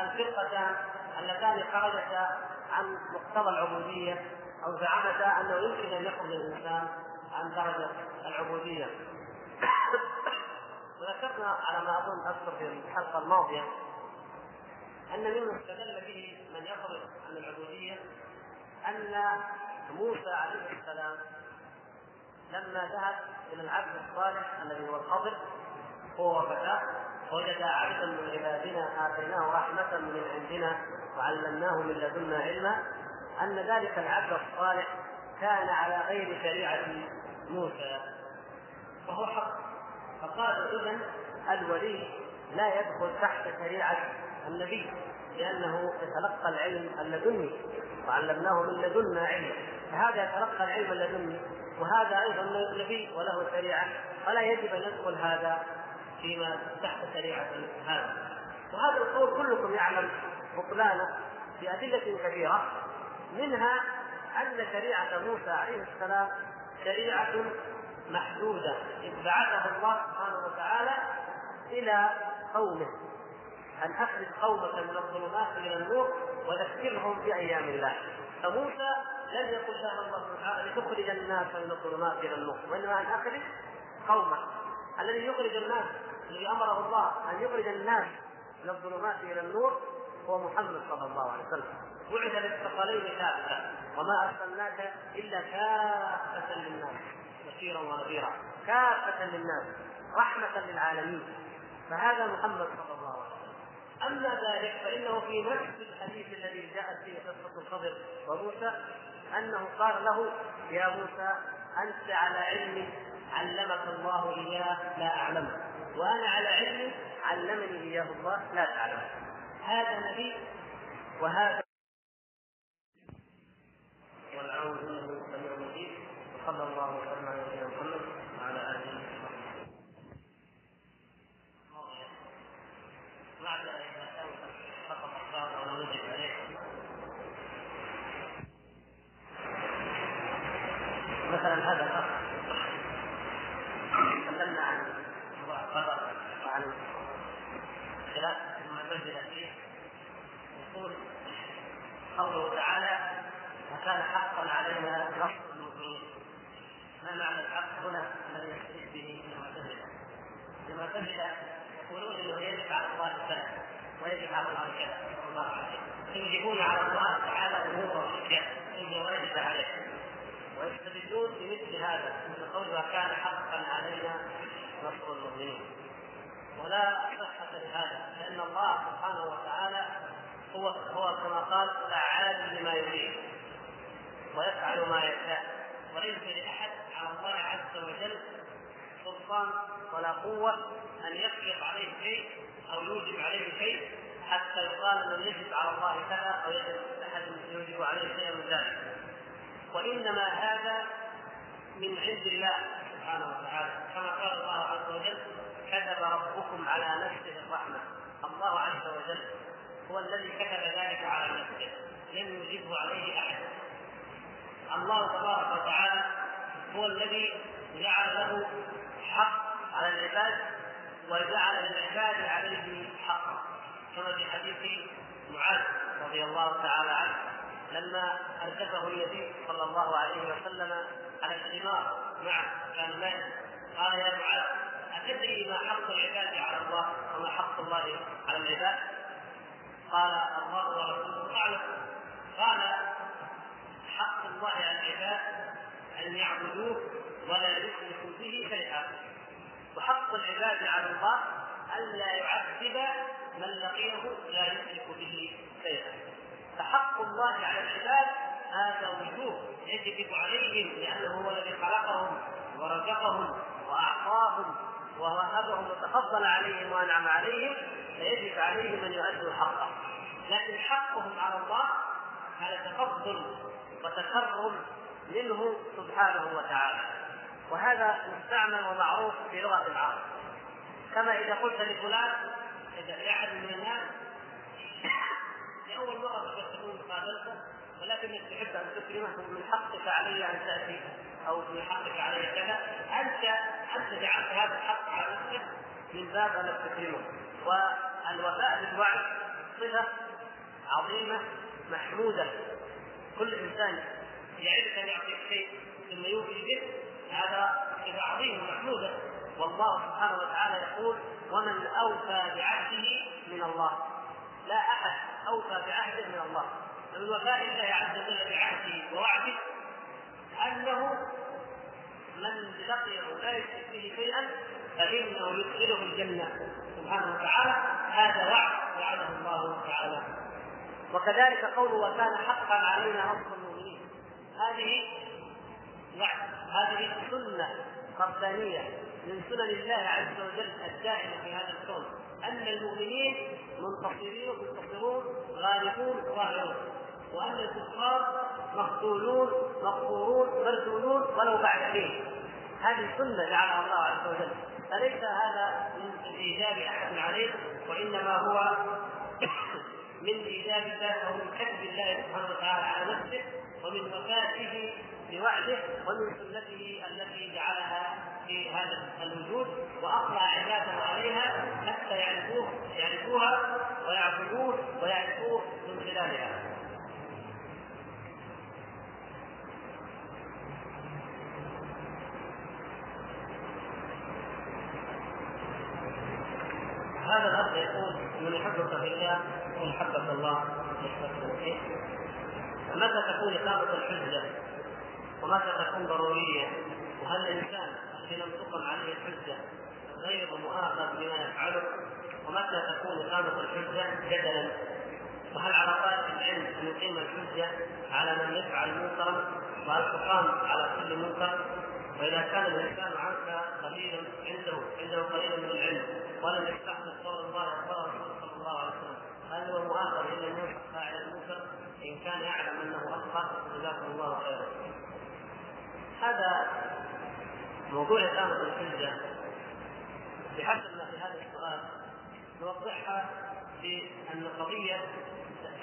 الفرقتان. اللتان خرجتا عن مقتضى العبودية أو زعمتا أنه يمكن أن يخرج الإنسان عن درجة العبودية. وذكرنا على ما أظن أذكر في الحلقة الماضية أن مما استدل به من يخرج عن العبودية أن موسى عليه السلام لما ذهب إلى العبد الصالح الذي هو الخضر هو وفتاه وجد عبدا من عبادنا آتيناه رحمة من عندنا وعلمناه من لدنا علما أن ذلك العبد الصالح كان على غير شريعة موسى. وهو حق. فقالوا اذا الولي لا يدخل تحت شريعة النبي لأنه يتلقى العلم اللدني وعلمناه من لدنا علما. فهذا يتلقى العلم اللدني وهذا أيضا نبي وله شريعة. فلا يجب أن يدخل هذا. فيما تحت شريعة هذا وهذا القول كلكم يعلم بطلانه بادله كثيره منها أن شريعة موسى عليه السلام شريعة محدودة إذ بعثه الله سبحانه وتعالى إلى قومه. أن أخرج قومك من الظلمات إلى النور وذكرهم بأيام الله. فموسى لم يقل له الله سبحانه لتخرج الناس من الظلمات إلى النور وإنما أن أخرج قومك الذي يخرج الناس الذي أمره الله أن يخرج الناس من الظلمات إلى النور هو محمد صلى الله عليه وسلم. بعث للثقلين كافه وما أرسلناك إلا كافة للناس. بشيرا ونذيرا. كافة للناس. رحمة للعالمين. فهذا محمد صلى الله عليه وسلم. أما ذلك فإنه في نفس الحديث الذي جاءت فيه قصة الخضر وموسى أنه قال له يا موسى أنت على علم علمك الله إياه لا اعلمه وأنا على علم علمني إياه الله لا تعلمه هذا نبي وهذا والعون انه سميع مجيد وصلى الله وسلم على نبينا محمد وعلى آله وصحبه. بعد أن أخبار أو نجد عليه. مثلا هذا الأخ تكلمنا عن موضوع القدر وعن خلاف المعتزله فيه يقول قوله تعالى وكان حقا علينا نصر المؤمنين ما معنى الحق هنا الذي يستفيد به المعتزله المعتزله يقولون انه يجب على الله السلام ويجب على الله كذا الله عليه يوجبون على الله تعالى امور واشياء يجب عليه ويستدلون بمثل هذا مثل قولها كان حقا علينا نصر المؤمنين ولا صحة لهذا لأن الله سبحانه وتعالى هو هو كما قال فعال لما يريد ويفعل ما يشاء. وليس لأحد على الله عز وجل سلطان ولا قوة أن يفرض عليه شيء أو يوجب عليه شيء حتى يقال أنه يجب على الله كذا أو يجب أحد يوجب عليه شيئا من ذلك. وإنما هذا من عند الله. سبحانه وتعالى. كما قال الله عز وجل كتب ربكم على نفسه الرحمة. الله عز وجل هو الذي كتب ذلك على نفسه. لم يجبه عليه أحد. الله تبارك وتعالى هو الذي جعل له حق على العباد وجعل للعباد عليه حقا. كما في حديث معاذ رضي الله تعالى عنه لما ارتكه النبي صلى الله عليه وسلم على الحمار معه كان مات قال يا معاذ أتدري ما حق العباد على الله وما حق الله على العباد؟ قال الله ورسوله أعلم. قال حق الله على العباد أن يعبدوه ولا يشركوا به شيئا. وحق العباد على الله ألا يعذب من لقيه لا يشرك به شيئا. فحق الله على العباد هذا وجوب يجب عليهم لأنه هو الذي خلقهم ورزقهم وأعطاهم ووهبهم وتفضل عليهم وأنعم عليهم فيجب عليهم أن يؤدوا حقه. لكن حقهم على الله هذا تفضل وتكرم منه سبحانه وتعالى. وهذا مستعمل ومعروف في لغة العرب. كما إذا قلت لفلان إذا لأحد من الناس لأول مرة تكون قابلته ولكنك تحب أن تكرمه من حقك علي أن تأتي أو من حقك علي كذا. أنت أنت جعلت هذا الحق على نفسك من باب أن تكرمه. والوفاء بالوعد صفة عظيمة محمودة. كل إنسان يعدك أن يعطيك شيء ثم يوفي به. هذا صفة عظيمة محمودة. والله سبحانه وتعالى يقول ومن أوفى بعهده من الله. لا أحد أوفى بعهده من الله. من وفاء الله عز وجل بعهده ووعده أنه من لقيه لا يشرك به شيئا فإنه يدخله الجنة سبحانه وتعالى. هذا وعد وعده الله تعالى. وكذلك قوله وكان حقا علينا نصر المؤمنين. هذه وعد هذه سنة ربانية من سنن الله عز وجل الدائمة في هذا الكون. أن المؤمنين منتصرين منتصرون غالبون ظاهرون. وأن الكفار مقتولون مقهورون مرسولون ولو بعد حين. هذه سنة جعلها الله عز وجل. فليس هذا من إيجاب أحد عليه؟ وإنما هو من إيجاب الله أو من كتب الله سبحانه وتعالى على نفسه ومن وفاته بوعده ومن سنته التي جعلها في هذا الوجود واطلع عباده عليها حتى يعرفوه يعرفوها ويعبدوه ويعرفوه في الله قل حبك الله يحبك متى تكون إقامة الحجة؟ ومتى تكون ضرورية؟ وهل الإنسان الذي لم تقم عليه الحجة غير مؤاخذ بما يفعله؟ ومتى تكون إقامة الحجة جدلا؟ وهل على طالب العلم أن يقيم الحجة على من يفعل منكرا؟ وهل تقام على كل منكر؟ وإذا كان الإنسان عنك قليلا عنده عنده قليلا من العلم ولم يستحمل قول الله وقول رسوله صلى الله عليه هل هو مؤاخذ الا ان فاعل المنكر إن كان يعلم أنه اخطا جزاكم الله خيرا. هذا موضوع اقامه الحجة بحسب ما في هذا السؤال نوضحها بان القضية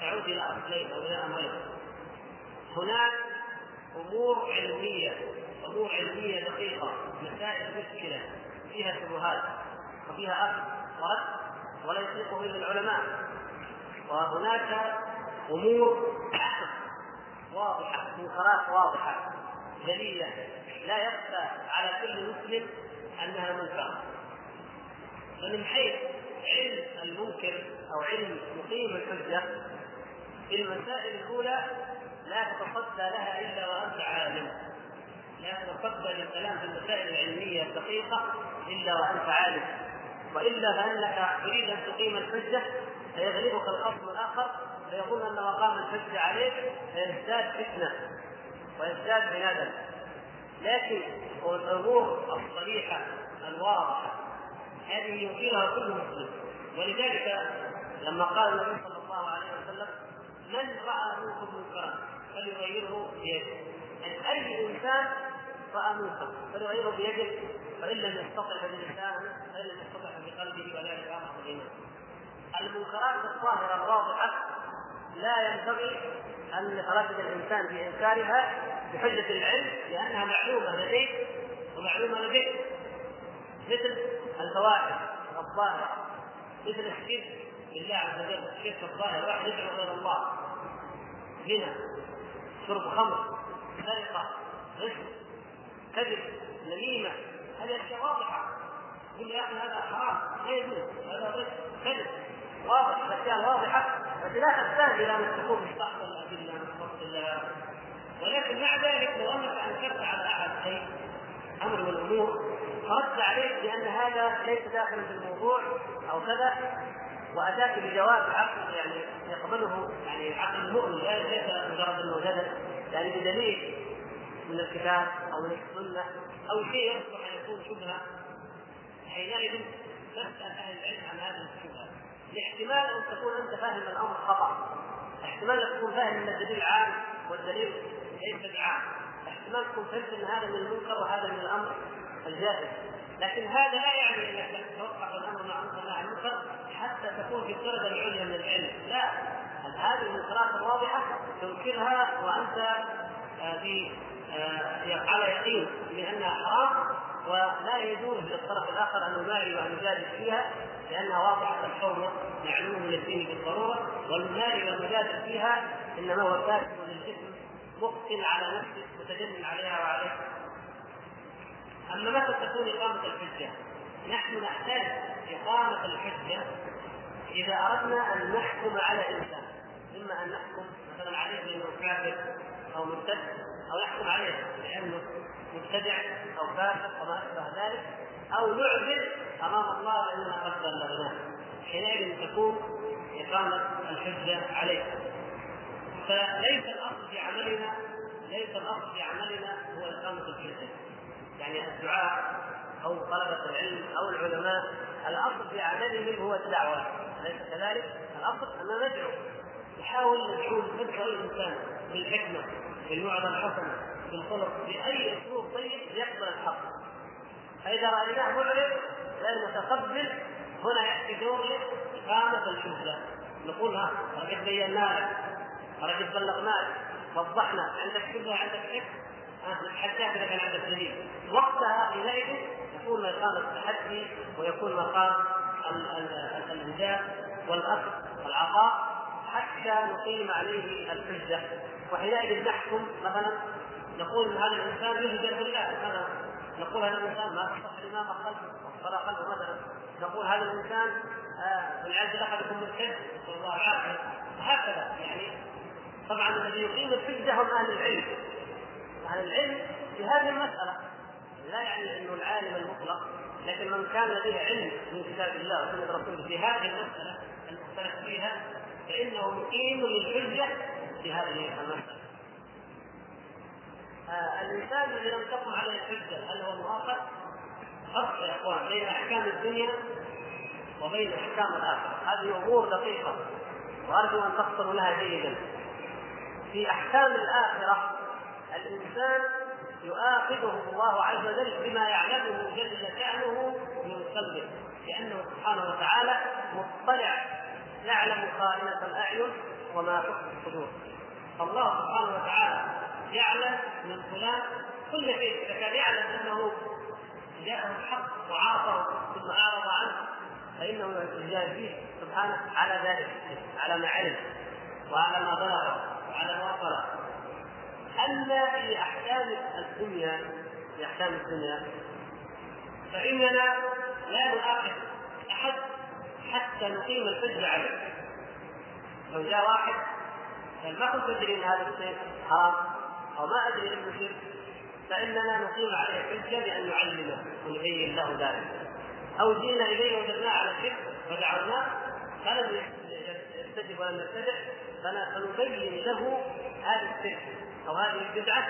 تعود إلى أصلين أو إلى أمرين. هناك أمور علمية أمور علمية دقيقة مسائل مشكلة فيها شبهات وفيها أخذ ورد ولا يطلقه الا العلماء وهناك أمور واضحة منكرات واضحة جليلة لا يخفى على كل مسلم أنها منكر فمن حيث علم المنكر أو علم مقيم الحجة في المسائل الأولى لا تتصدى لها إلا وانت عالم لا تتقبل الكلام في المسائل العلمية الدقيقة إلا وأنت عالم. وإلا فإنك تريد أن تقيم الحجة فيغلبك الخصم الآخر فيظن أن مقام الحجه عليك فيزداد فتنة ويزداد عنادا لكن الأمور الصريحة الواضحة هذه ينكرها كل مسلم. ولذلك لما قال النبي صلى الله عليه وسلم من رأى منكم منكرا فليغيره بيده. يعني أي إنسان رأى منكر فليغيره بيده فإن لم يستطع بلسانه فإن لم يستطع بقلبه وذلك اعظم الايمان المنكرات الظاهرة الواضحة لا ينبغي أن يتردد الإنسان في إنكارها بحجة العلم لأنها معلومة لديك ومعلومة لديك مثل الفواحش الظاهرة مثل الشرك بالله عز وجل الشرك الظاهر واحد يدعو غير الله. زنا شرب خمر سرقة غش كذب نميمة. هذه أشياء واضحة. يقول يا أخي هذا حرام لا يجوز هذا غش كذب. واضح الاشياء واضحه بس لا تحتاج إلى أن تكون مستحضر الادله مستحضر ولكن مع ذلك لو أنك أنكرت على أحد شيء أمر من الأمور فرد عليك بأن هذا ليس داخلا في الموضوع أو كذا وأتاك بجواب عقل يعني يقبله يعني عقل المؤمن. ليس مجرد أنه جدل. يعني بدليل من الكتاب أو من السنة أو شيء يصلح أن يكون شبهة. حينئذ تسأل أهل العلم عن هذه الشبهه لاحتمال أن تكون أنت فاهم الأمر خطأ. احتمال أن تكون فاهم أن الدليل عام والدليل ليس بعام. احتمال تكون فهمت أن هذا من المنكر وهذا من الأمر الجائز. لكن هذا لا يعني أنك تتوقف الأمر مع منكر مع المنكر حتى تكون في الدرجه العليا من العلم. لا. هذه المنكرات الواضحة تنكرها وأنت آه، في آه، على يقين بأنها حرام؟ ولا يجوز للطرف الآخر أن يماري وأن يجادل فيها لأنها واضحه الحرمه معلوم من الدين بالضرورة والمماري والمجادل فيها إنما هو كاتب للجسم مقتل على نفسه متجنن عليها وعليه أما متى تكون إقامة الحجة؟ نحن نحتاج إقامة الحجة إذا أردنا أن نحكم على إنسان إما أن نحكم مثلا عليه بأنه كافر أو مرتد أو يحكم عليه بأنه مبتدع أو فاسق وما أشبه ذلك أو نعذر أمام الله باننا قد بلغناه. حينئذ تكون إقامة الحجة عليه فليس الأصل في عملنا ليس الأصل في عملنا هو إقامة الحجة. يعني الدعاء أو طلبة العلم أو العلماء الأصل في عملهم هو الدعوة. أليس كذلك؟ الأصل أن ندعو. نحاول ندعو ندعو الإنسان بالحكمة بالوعظه الحسنه بالخلق بأي أسلوب طيب يقبل الحق. فإذا رايناه معرض غير متقبل هنا يأتي دور إقامة الحجة. نقول ها قد بينا لك قد بلغنا لك وضحنا عندك شبهه عندك شك نتحداك اذا كان عندك دليل وقتها حينئذ يكون مقام التحدي ويكون مقام الإنجاز والأخذ والعطاء حتى نقيم عليه الحجة. وحينئذ نحكم مثلا نقول هذا الإنسان يهجر بالله مثلا نقول هذا الإنسان ما تصح الامام قلبه وصلى قلبه مثلا. نقول هذا الإنسان والعياذ بالله احدكم مرتد نسال الله العافيه وهكذا يعني. طبعا الذي يقيم الحجه هم أهل العلم. أهل العلم في هذه المسألة. لا يعني انه العالم المطلق لكن من كان لديه علم من كتاب الله وسنة رسوله في هذه المسألة المختلف فيها فإنه يقيم للحجه في هذه المسألة. آه الإنسان الذي لم تقم عليه الحجه هل هو مؤاخذ؟ فرق يا إخوان بين أحكام الدنيا وبين أحكام الآخرة. هذه أمور دقيقة وأرجو أن تقصروا لها جيدا. في أحكام الآخرة الإنسان يؤاخذه الله عز وجل بما يعلمه جل شأنه من قلبه لأنه سبحانه وتعالى مطلع يعلم خائنة الأعين وما تخفي الصدور. الله سبحانه وتعالى يعلم من فلان كل شيء إذا كان يعلم أنه جاءه الحق وعاصه ثم أعرض عنه فإنه يجازيه سبحانه على ذلك على ما علم وعلى ما بلغ وعلى ما وصل أما في أحكام الدنيا في أحكام الدنيا فإننا لا نؤاخذ أحد حتى نقيم الحجة عليه. لو جاء واحد قال ما كنت أدري أن هذا الشيء حرام؟ أو ما أدري أنه شرك فإننا نقيم عليه الحجة بأن نعلمه ونبين له ذلك. أو جئنا إليه وجدناه على شرك فدعوناه فلم يستجب ولم يتبع فنبين له هذا الشرك أو هذه البدعة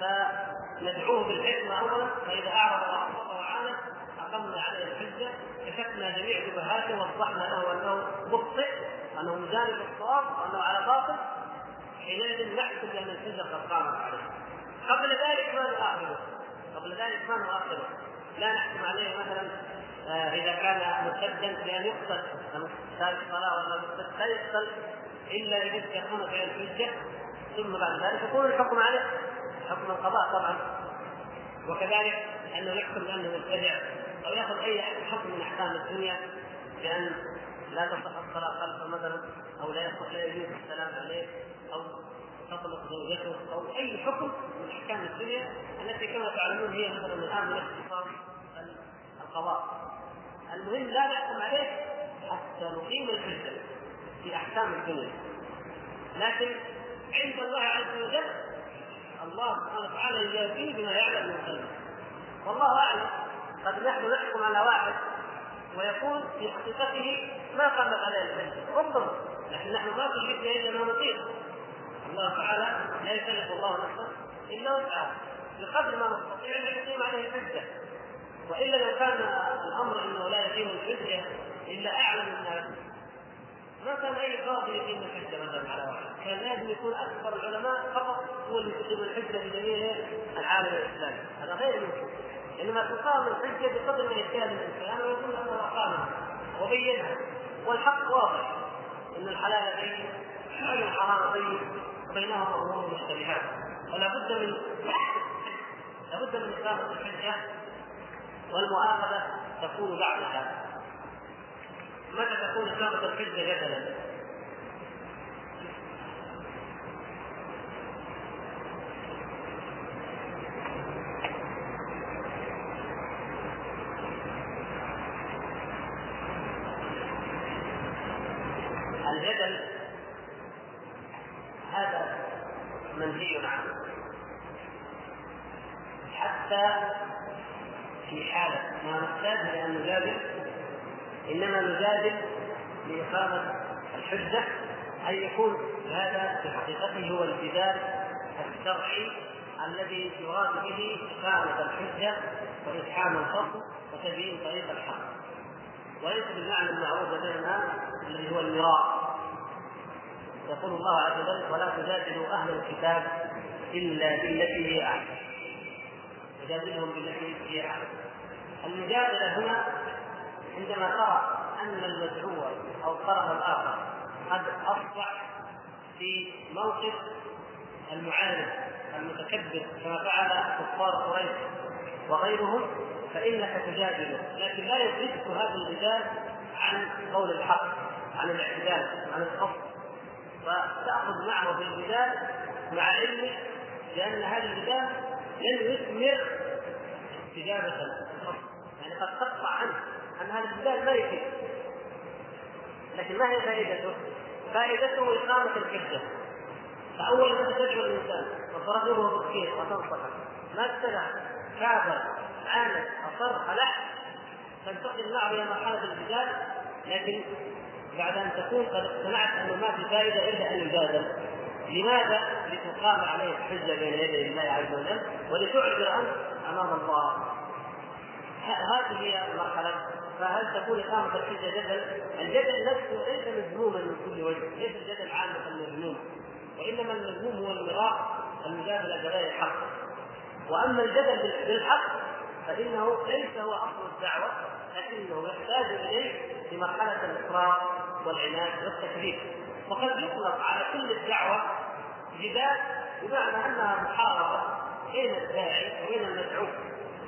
فندعوه بالحكمة أولا فإذا أعرض وأعرض وعانى أقمنا عليه الحجة كشفنا جميع شبهاته ووضحنا له أنه مخطئ أنه مجانب الصواب وأنه على باطل حينئذ نحكم بأن الحجة قد قامت عليه قبل ذلك ما نؤاخذه قبل ذلك ما نؤاخذه لا نحكم عليه مثلا آه إذا كان مرتدا بأن يقتل تارك الصلاة ولا مرتد لا يقتل إلا اذا استيقنت عليه الحجة. ثم بعد ذلك يكون الحكم عليه. حكم القضاء طبعا. وكذلك أنه يحكم بأنه مبتدع. أو يأخذ أي حكم من أحكام الدنيا بأن لا تصح الصلاة خلفه مثلا أو لا يصح لا يجوز السلام عليه أو تطلق زوجته أو أي حكم من أحكام الدنيا التي كما تعلمون هي مثلا الان من اختصاص القضاء. المهم لا نحكم عليه حتى نقيم الحجة في أحكام الدنيا. لكن عند الله عز وجل الله سبحانه وتعالى يجازيه بما يعلم من قلبه والله أعلم. قد نحن نحكم على واحد ويكون في حقيقته ما قامت عليه الحجة. ربما. لكن نحن ما كلفنا إلا ما نطيق. الله تعالى لا يكلف الله نفسا إلا وسعها. بقدر ما نستطيع أن يقيم عليه الحجه والا لو كان الأمر أنه لا يقيم الحجة إلا أعلم الناس ما كان أي قاضي يقيم الحجة مثلا على واحد. كان لازم يكون أكثر العلماء فقط هو اللي يقيم الحجة بدليل العالم الإسلامي. هذا غير ممكن. إنما تقام الحجة بقدر ما يجتهد الانسان ويقول انه اقامها وبينها. والحق واضح إن الحلال بين وإن الحرام بين وبينهما امور مشتبهات ولا بد من لابد من اقامه الحجة والمؤاخذة تكون بعدها متى تكون إقامة الحجة جدلا؟ الجدل هذا منهي عنه حتى في حالة ما نحتاج لأن نجادل انما نجادل لاقامه الحجة أن يكون هذا في حقيقته هو الجدال الشرعي الذي يراد به إقامة الحجة وإتحام الفصل وتبيين طريق الحق. وليس بالمعنى المعروف لدينا الذي هو المراء يقول الله عز وجل ولا تجادلوا أهل الكتاب إلا بالتي هي احسن تجادلهم بالتي هي احسن المجادلة هنا عندما ترى أن المدعو أو الطرف الآخر قد اصبح في موقف المعارض المتكبر كما فعل كفار قريش وغيرهم فإنك تجادله. لكن لا يصرفك هذا الجدال عن قول الحق عن الاعتدال عن الصف وتاخذ معه في الجدال مع علمك لأن هذا الجدال لن يثمر استجابة الصف يعني قد تقطع عنه ان هذا الجدال ما يفيد. لكن ما هي فائدته؟ فائدته إقامة الحجة. فأول ما تدعو الإنسان وترغبه في الخير وتنصحه ما ابتدع كافر عاند أصر ألح تنتقل معه إلى مرحلة الجدال لكن بعد أن تكون قد اقتنعت أنه ما في فائدة إلا أن يجادل لماذا؟ لتقام عليه الحجة بين يدي الله عز وجل ولتعذر أنت أمام الله. هذه هي المرحلة. فهل تكون إقامة الحجة جدل؟ الجدل نفسه ليس مذموما من كل وجه، ليس الجدل عامة مذموم، وإنما المذموم هو المراء المجادلة بغير الحق. وأما الجدل بالحق فإنه ليس هو أصل الدعوة، لكنه يحتاج إليه في مرحلة الإصرار والعناد والتكذيب. وقد يطلق على كل الدعوة جدال بمعنى أنها محاربة بين الداعي وبين المدعو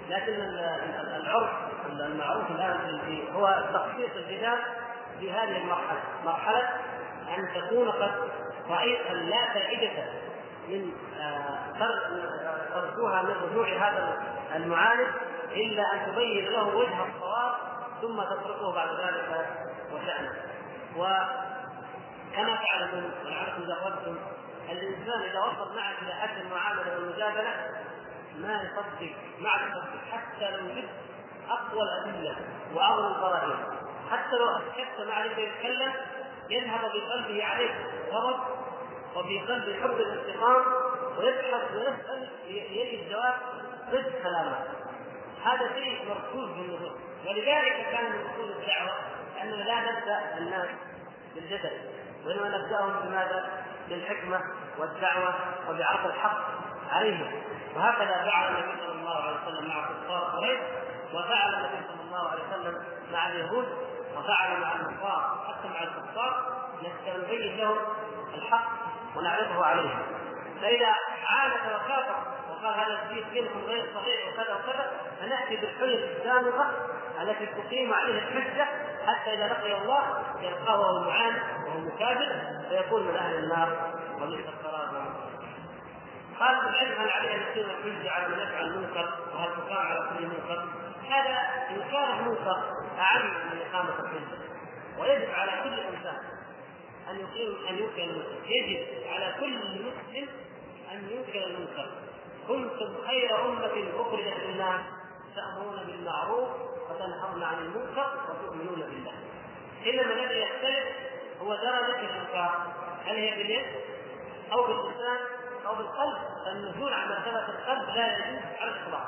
لكن العرف المعروف الآن هو تخصيص الجدال في هذه المرحلة، مرحلة أن تكون قد رايت لا فائدة من ترجوها من رجوع هذا المعالج إلا أن تبين له وجه الصواب ثم تتركه بعد ذلك وشأنه. وكما تعلمون ولعلكم قلتم الإنسان إذا وصل معك إلى حد المعامله والمجادله ما يصدق ما يصدق حتى لو جبت أقوى الأدلة واغلى البراهين حتى لو ما عليك يتكلم يذهب بقلبه عليك غضب وفي قلبه حب الانتقام ويبحث ويسأل يجد جواب ضد كلامه هذا شيء مركوز في النفوس ولذلك كان من أصول الدعوة أننا لا نبدأ الناس بالجدل وإنما نبدأهم بماذا؟ بالحكمة والدعوة وبعرض الحق عليهم. وهكذا فعل النبي صلى الله عليه وسلم مع كفار قريش وفعل النبي صلى الله عليه وسلم مع اليهود وفعل مع النصارى حتى مع الكفار نبين لهم الحق ونعرضه عليهم فإذا عاد وكافر وقال هذا الدين دينكم غير صحيح وكذا وكذا فنأتي بالحجج السابقة التي تقيم عليه الحجة حتى إذا لقي الله يلقاه وهو معاند وهو مكابر فيكون من أهل النار وبئس القرار قال العلم هل أن يقيم الحجة على من يفعل المنكر وهل تقام على كل منكر؟ هذا انكار المنكر أعم من إقامة الحجه ويجب على كل إنسان أن يقيم أن ينكر المنكر يجب على كل مسلم أن ينكر المنكر. كنتم خير أمة أخرجت للناس تأمرون بالمعروف وتنهون عن المنكر وتؤمنون بالله. انما الذي يختلف هو درجة الإنكار. هل هي باليد أو باللسان أو بالقلب؟ النزول عن مرتبه القلب لا يجوز على الإطلاق.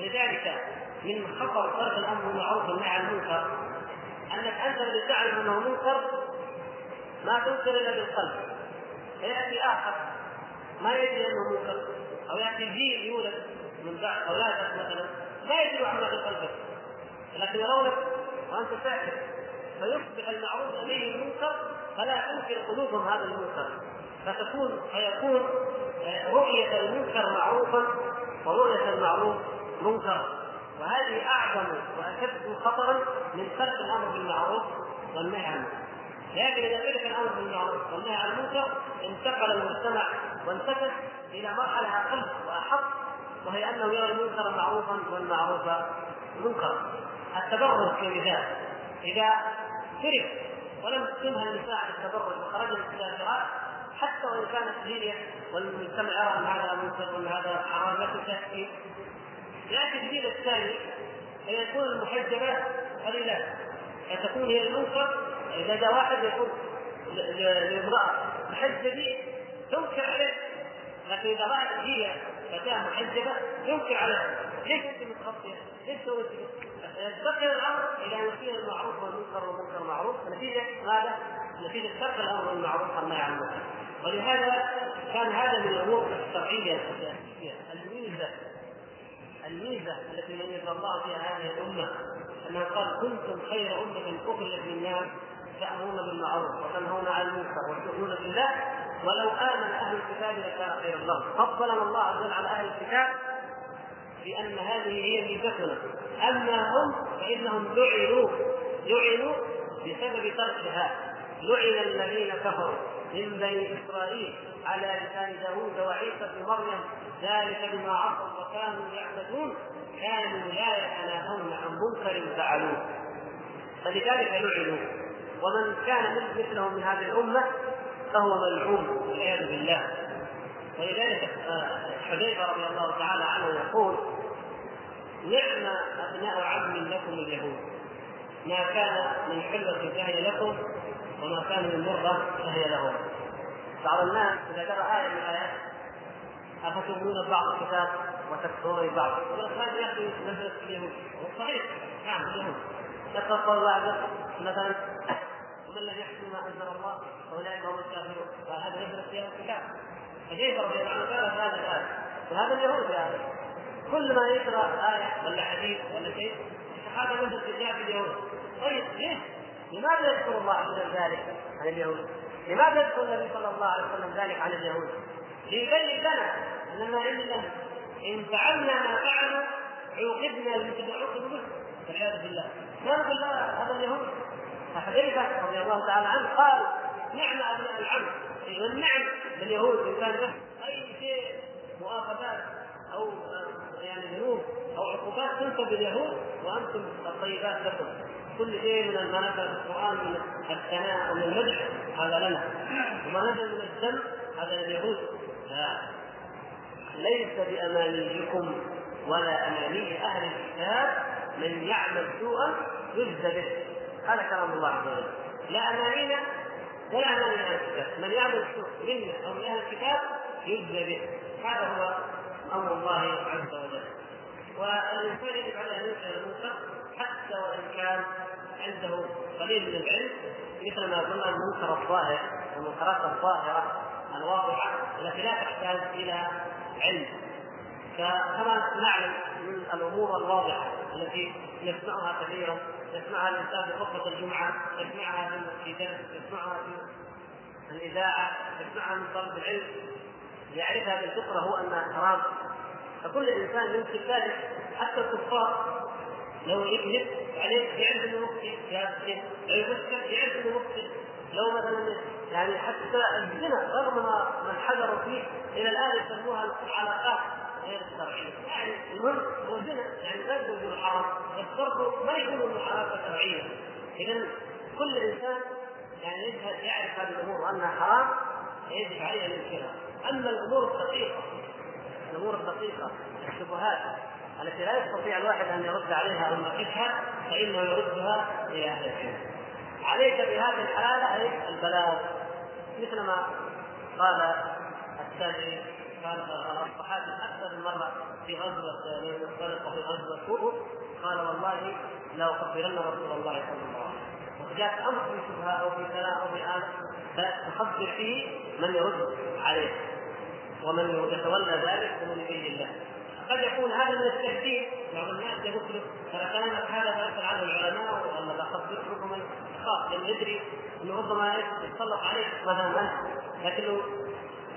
ولذلك من خطر ترك الأمر بالمعروف والنهي عن المنكر أنك أنت الذي تعلم أنه منكر ما تنكر إلا بالقلب. فيأتي آخر ما يدري أنه منكر أو يأتي جيل يولد من بعد اولادك مثلا لا يدري عما في قلبك. لكن يرونك وأنت تعرف فيصبح المعروف اليه منكر فلا تنكر قلوبهم هذا المنكر. فتكون فيكون رؤية المنكر معروفا ورؤية المعروف منكر. وهذه أعظم وأشد خطرا من ترك الأمر بالمعروف والنهي عن المنكر. لكن إذا ترك الأمر بالمعروف والنهي عن المنكر انتقل المجتمع وانتقل إلى مرحلة أقل وأحط وهي أنه يرى المنكر معروفا والمعروف منكرا. التبرج كمثال إذا ترك ولم تتمها النساء التبرج وخرجنا إلى الفراش حتى وإن كانت هي والمجتمع يرى أن هذا منكر وأن هذا حرام لا تكفي. ياتي الجيل الثاني فيكون المحجبات قليلات فتكون هي المنكر إذا جاء واحد يقول لامرأة محجبي تنكر عليه. لكن إذا رأت هي فتاة محجبة تنكر عليها. ليش انت متغطية؟ ليش سويت ينتقل الأمر إلى أن يصير المعروف والمنكر والمنكر معروف. نتيجه ماذا؟ نتيجه ترك الأمر بالمعروف والنهي عن ولهذا كان هذا من الأمور الشرعية الأساسية الميزة الميزة التي ميز الله فيها هذه الأمة انه قال كنتم خير أمة أخرجت للناس تأمرون بالمعروف وتنهون عن المنكر وتؤمنون بالله ولو آمن أهل الكتاب لكان خيرا لهم. فضلنا الله عز وجل على أهل الكتاب بأن هذه هي ميزتنا. أما هم فإنهم لعنوا لعنوا بسبب تركها. لعن الذين كفروا من بني إسرائيل على لسان داوود وعيسى بن مريم ذلك بما عصوا وكانوا يعتدون. كانوا لا يتناهون عن منكر فعلوه. فلذلك لعنوا. ومن كان مثله من هذه الأمة فهو ملعون والعياذ بالله. ولذلك آه، حذيفة رضي الله تعالى عنه يقول نعم أبناء عم لكم اليهود. ما كان من حلة فهي لكم وما كان من مرة فهي لهم. بعض الناس إذا قرا آية من الآيات افتؤمنون ببعض الكتاب وتكفرون ببعض هذا يا أخي في اليهود صحيح نعم اليهود قول الله مثلا ومن لم يحكم ما أنزل الله فأولئك هم الكافرون. فهذا نزلت في الكتاب. فكيف رضي الله عنه؟ قال هذا الآية. وهذا اليهود يا أخي. كل ما يقرأ آية ولا حديث ولا شيء هذا نزلت في اليهود. طيب ليش؟ لماذا يذكر الله عز ذلك عن اليهود؟ لماذا يذكر النبي صلى الله عليه وسلم ذلك عن اليهود؟ ليبين لنا ان ما عندنا إن فعلنا ما فعلوا عوقبنا بمثل عوقب به والعياذ بالله. ما نقول لا هذا اليهود فحذيفه رضي الله تعالى عنه قال نعم أبناء العم. والنعم باليهود إن كان له أي شيء مؤاخذات أو يعني ذنوب أو عقوبات تنسب اليهود وأنتم الطيبات لكم. كل شيء من في القرآن من الثناء ومن المدح هذا لنا. وما نزل من الذم هذا لليهود. لا ليس بأمانيكم ولا أماني أهل الكتاب من يعمل سوءا يجزى به. هذا كلام الله عز وجل. لا أمانينا ولا أماني أهل الكتاب. من يعمل سوء منا أو من أهل الكتاب يجزى به. هذا هو أمر الله عز وجل. والإنسان يجب عليه أن ينكر المنكر حتى وإن كان عنده قليل من العلم مثل ما قلنا المنكر الظاهر المنكرات الظاهرة. الواضحه التي لا تحتاج إلى علم. فكما نعلم من الأمور الواضحة التي نسمعها كثيرا يسمعها الإنسان في خطبة الجمعة يسمعها في درس يسمعها في الإذاعة يسمعها من طلب العلم. يعرفها بالفطرة هو أنها حرام. فكل إنسان يمكن ذلك حتى الكفار لو يكذب عليه يعرف انه مخطئ في هذا الشيء لو يفكر يعرف انه مخطئ لو مثلا يعني حتى الزنا رغم ما من حذروا فيه إلى الآن يسموها العلاقات غير الشرعية. يعني المهم هو زنا يعني لا يقول إنه حرام بس برضه ما يقولوا إنه علاقة شرعية. اذا كل إنسان يعني يجهل يعرف هذه الأمور وانها حرام يجب عليه أن ينكرها. أما الأمور الدقيقة الأمور الدقيقة الشبهات التي لا يستطيع الواحد أن يرد عليها أو يناقشها فإنه يردها إلى أهل العلم. عليك بهذه الحالة أي البلاغ. مثل ما قال التابعي قال الصحابي أكثر من مرة في غزوة انطلق في غزوة كوب قال والله لا اخبرن رسول الله صلى الله عليه وسلم. وجاء أمر في شبهة أو في كلام أو في آن فتخبر فيه من يرد عليه. ومن يتولى ذلك ومن يبين له قد يكون هذا من التهديد بعض الناس يقول ترى كلامك هذا فيسال عنه العلماء ولا لا ربما يخاف لأنه يدري إنه ربما يتسلط عليه مثلا انت لكن لو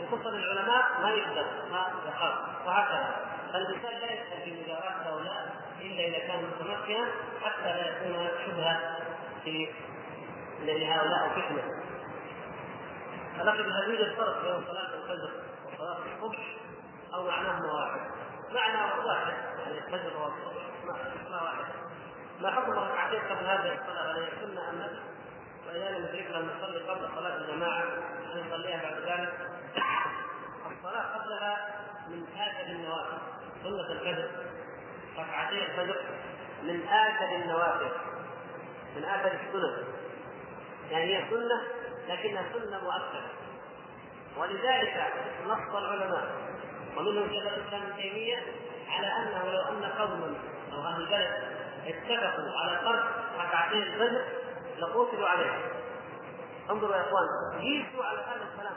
يتصل العلماء ما يقدر ما يخاف وهكذا. فالإنسان لا يدخل في مجاراة هؤلاء إلا إذا كان متمكنا حتى لا يكون شبهه في لهؤلاء فتنه فلقد هل يوجد فرق بين صلاة الفجر وصلاة الصبح أو معناهما واحد معنى واحد. يعني والصبح معنى واحد. ما حكم ركعتين قبل هذه الصلاة هل سنه ام لا؟ واذا لم يدركنا أن نصلي قبل صلاة الجماعة. أن نصليها بعد ذلك. الصلاة قبلها من اكد النوافل. سنة الفجر. ركعتي الفجر. من اكد النوافل. من اكد السنن يعني هي سنة لكنها سنة مؤكدة. ولذلك نص العلماء ومنهم شيخ الاسلام ابن تيمية على أنه لو أن قوما أو أهل البلد اتفقوا على ترك ركعتين الفجر لقوتلوا عليه. انظروا يا إخوان قيسوا على هذا الكلام.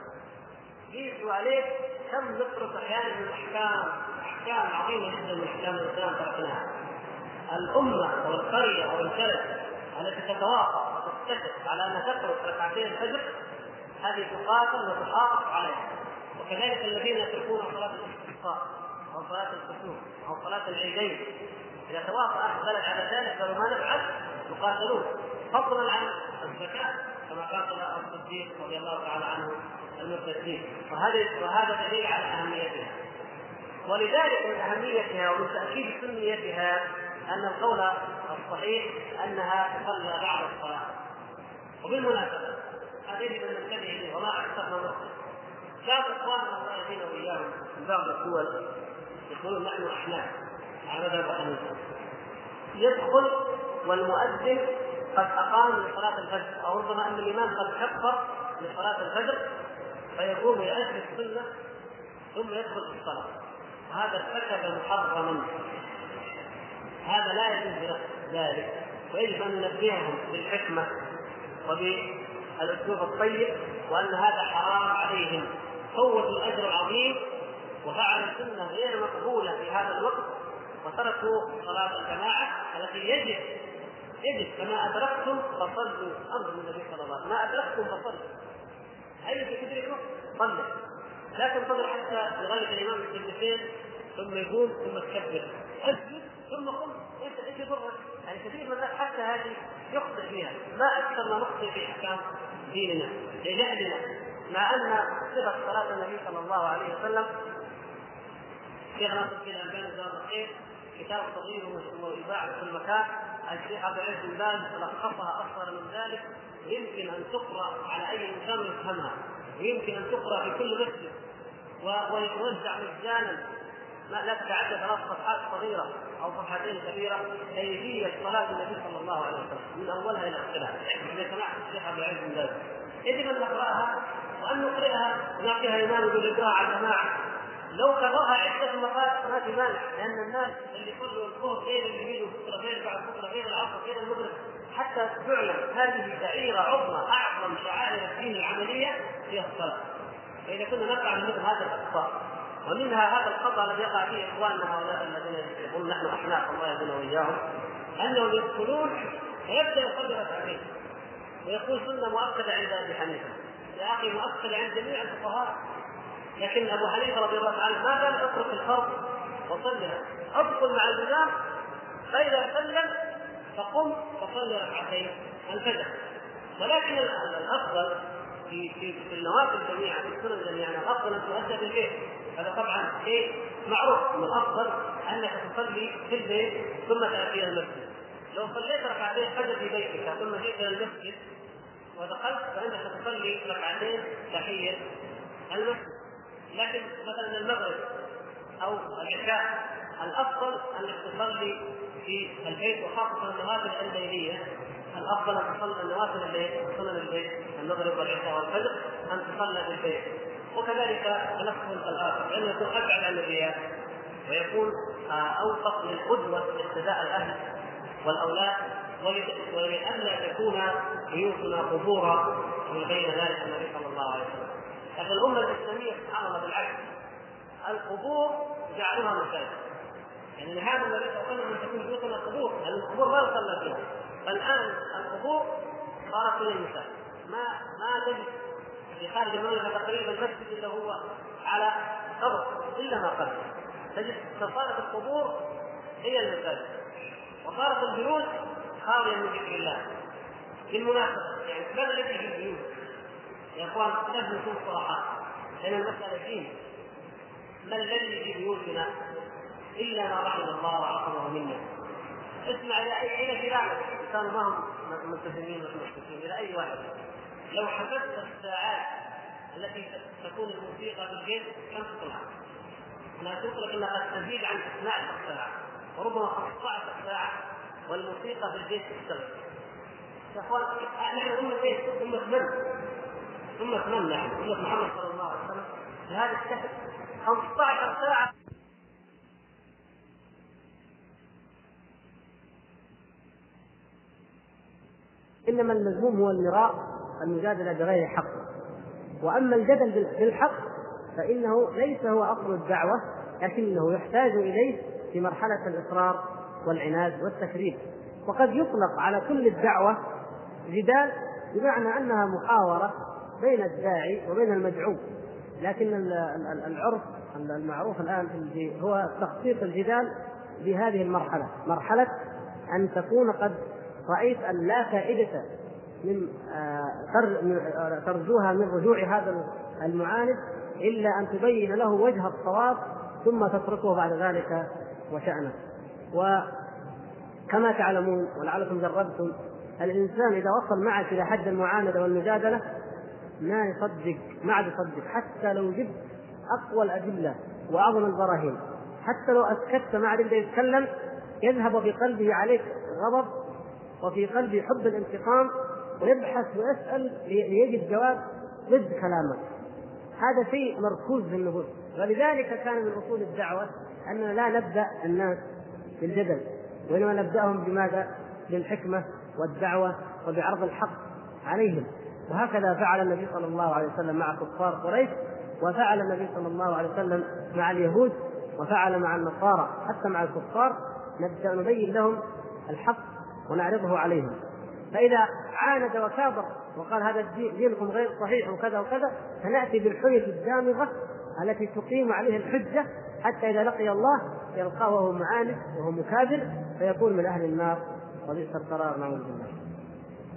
قيسوا عليه كم نترك أحيانا من الأحكام أحكام عظيمة جدا من أحكام الإسلام تركناها. الأمة أو القرية أو البلد التي تتوافق وتتفق على أن تترك ركعتين الفجر هذه تقاتل وتحافظ عليها. وكذلك الذين يتركون صلاة الاستسقاء أو صلاة الكسوف أو صلاة العيدين. إذا توافق أهل البلد على ذلك قالوا ما نفعل؟ يقاتلون. فضلا عن الزكاة كما قاتل الصديق رضي الله تعالى عنه المرتدين وهذا وهذا دليل على أهميتها. ولذلك من أهميتها ومن تأكيد سنيتها أن القول الصحيح أنها تصلى بعد هذا يجب ان ننتبه اليه وما أكثرنا مسلم بعض اخواننا الله يهدينا واياهم من بعض الدول يقولون نحن احناف على مذهب حنيفه يدخل والمؤذن قد أقام لصلاه الفجر. أو ربما أن الإمام قد كبر لصلاه الفجر فيقوم يؤدي السنة ثم يدخل في الصلاة. وهذا ارتكب محرما. هذا لا يجوز ذلك. ويجب أن ننبههم بالحكمة وبالأسلوب الطيب وأن هذا حرام عليهم. فوتوا الأجر العظيم وفعلوا سنه غير مقبولة في هذا الوقت وتركوا صلاة الجماعة التي يجب يجب. كما أدركتم فصلوا. أمر النبي صلى الله عليه وسلم ما أدركتم فصلوا. اي تدركوا صلوا. لا تنتظر حتى لغايه الإمام السجدتين ثم يقوم ثم تكبر. أسجد ثم قم. إيش إيش يضرك؟ يعني كثير من الناس حتى هذه يخطئ فيها. ما أكثر ما نخطئ في أحكام ديننا لجهلنا. مع أن صفة صلاة النبي صلى الله عليه وسلم شيخ ناصر الدين الالباني جزاه الخير كتاب صغير ويباع في كل مكان الشيخ عبد العزيز بن باز لخصها اصغر من ذلك. يمكن أن تقرأ على أي إنسان يفهمها. ويمكن أن تقرأ في كل مسجد. ويوزع مجانا. لا تتعدى ثلاث صفحات صغيرة أو صفحتين كبيرة. كيفية صلاة النبي صلى الله عليه وسلم؟ من أولها إلى آخرها. إذا سمعت الشيخ عبد العزيز بن باز يجب أن نقرأها وأن نقرأها. ونعطيها إيمان بالاقراء على الجماعة. لو كررها عدة مرات ما في مانع لأن الناس اللي يصلوا الظهر غير اللي بيجوا بكرة غير بعد بكرة غير العصر غير المغرب حتى تعلم هذه دائرة عظمى أعظم شعائر الدين العملية هي الصلاة. فإذا كنا نفعل مثل هذا الأخطاء ومنها هذا الخطأ الذي يقع فيه إخواننا هؤلاء الذين يقولون نحن أحناف الله يهدينا وإياهم أنهم يدخلون فيبدأ يصلي ركعتين ويقول سنة مؤكدة عند أبي حنيفة. يا أخي مؤكدة عند جميع الفقهاء. لكن أبو حنيفة رضي الله عنه ما قال اترك الفرض. وصلها أدخل مع الإمام. فإذا سلم فقم فصل ركعتين. الفجر ولكن الأفضل في في في النوافل جميعا في السنن جميعا الأفضل أن تؤدى بالبيت. هذا طبعا شيء معروف. إن الأفضل أنك تصلي في البيت ثم تأتي إلى المسجد. لو صليت ركعتين فجر في بيتك ثم جئت إلى المسجد ودخلت فانك تصلي ركعتين تحيه المسجد. لكن مثلا المغرب أو العشاء الأفضل أنك تصلي في البيت وخاصة النوافل الليليه الأفضل أن تصلي النوافل الليل سنن البيت المغرب والعشاء والفجر أن تصلى في البيت. وكذلك تنفس الآخر لأنه يكون ابعد عن الرياء ويكون اوفق للقدوة لاقتداء الأهل والأولاد. ولئلا تكون بيوتنا قبورا من بين ذلك النبي صلى الله عليه وسلم. لكن الأمة الإسلامية سبحان الله بالعكس. القبور جعلوها مساجد. يعني لهذا النبي صلى الله عليه وسلم تكون بيوتنا قبور. لأن القبور ما يصلى فيها. فالآن القبور صارت من المساجد. ما ما تجد في خارج المملكة تقريبا المسجد إلا هو على قبر. إلا ما قبل تجد فصارت القبور هي المساجد. وصارت البيوت خاوية من ذكر الله. بالمناسبة يعني ماذا الذي في البيوت؟ يا إخوان لازم نكون صراحة. لأن المسألة دين ما الذي في بيوتنا إلا ما رحم الله وعصمه منا؟ اسمع إلى اي إلى جيرانك كانوا ما هم ملتزمين ولا ملتزمين إلى أي واحد؟ لو حسبت الساعات التي تكون الموسيقى في البيت كم تطلع؟ قلت لك انها قد تزيد عن 12 ساعه وربما 15 ساعه والموسيقى في البيت تشتغل يا اخوان نحن امه إيه؟ امه من؟ أمة من نحن؟ أمة محمد صلى الله عليه وسلم بهذا الشكل 15 ساعة إنما المذموم هو المراء المجادلة بغير حق وأما الجدل بالحق فإنه ليس هو أصل الدعوة لكنه يحتاج إليه في مرحلة الإصرار والعناد والتكذيب. وقد يطلق على كل الدعوة جدال بمعنى أنها محاورة بين الداعي وبين المدعو. لكن العرف المعروف الآن هو تخصيص الجدال بهذه المرحلة. مرحلة أن تكون قد رأيت أن لا فائدة من ترجوها من رجوع هذا المعاند إلا أن تبين له وجه الصواب ثم تتركه بعد ذلك وشأنه. وكما تعلمون ولعلكم جربتم الإنسان إذا وصل معك إلى حد المعاندة والمجادلة ما يصدق ما عاد يصدق. حتى لو جبت أقوى الأدلة وأعظم البراهين حتى لو أسكت ما عاد يقدر يتكلم يذهب في قلبه عليك غضب وفي قلبه حب الانتقام ويبحث ويسأل ليجد جواب ضد كلامك. هذا شيء مركوز في النفوس ولذلك كان من أصول الدعوة أننا لا نبدأ الناس بالجدل وإنما نبدأهم بماذا؟ بالحكمة والدعوة وبعرض الحق عليهم. وهكذا فعل النبي صلى الله عليه وسلم مع كفار قريش وفعل النبي صلى الله عليه وسلم مع اليهود وفعل مع النصارى حتى مع الكفار. نبدأ نبين لهم الحق ونعرضه عليهم. فإذا عاند وكابر وقال هذا الدين دينكم غير صحيح وكذا وكذا فنأتي بالحجج الدامغة التي تقيم عليه الحجة حتى إذا لقي الله يلقاه وهو معاند وهو مكابر فيكون من أهل النار وبئس القرار نعوذ بالله.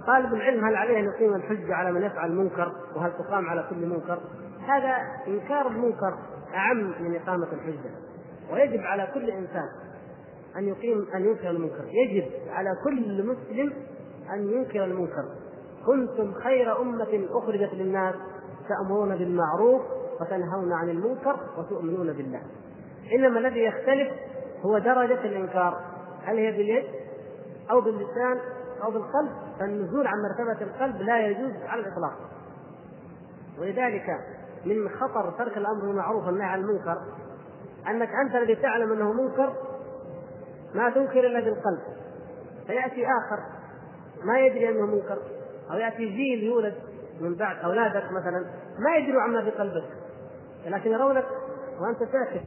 طالب العلم هل عليه أن يقيم الحجه على من يفعل منكر وهل تقام على كل منكر؟ هذا إنكار المنكر أعم من إقامة الحجة ويجب على كل إنسان أن يقيم أن ينكر المنكر، يجب على كل مسلم أن ينكر المنكر. كنتم خير أمة أخرجت للناس تأمرون بالمعروف وتنهون عن المنكر وتؤمنون بالله. إنما الذي يختلف هو درجة الإنكار، هل هي باليد أو باللسان أو بالقلب؟ فالنزول عن مرتبة القلب لا يجوز على الإطلاق. ولذلك من خطر ترك الأمر بالمعروف والنهي عن المنكر أنك أنت الذي تعلم أنه منكر ما تنكر إلا بالقلب فيأتي آخر ما يدري أنه منكر أو يأتي جيل يولد من بعد أولادك مثلا ما يدروا عما في قلبك لكن يرونك وأنت ساكت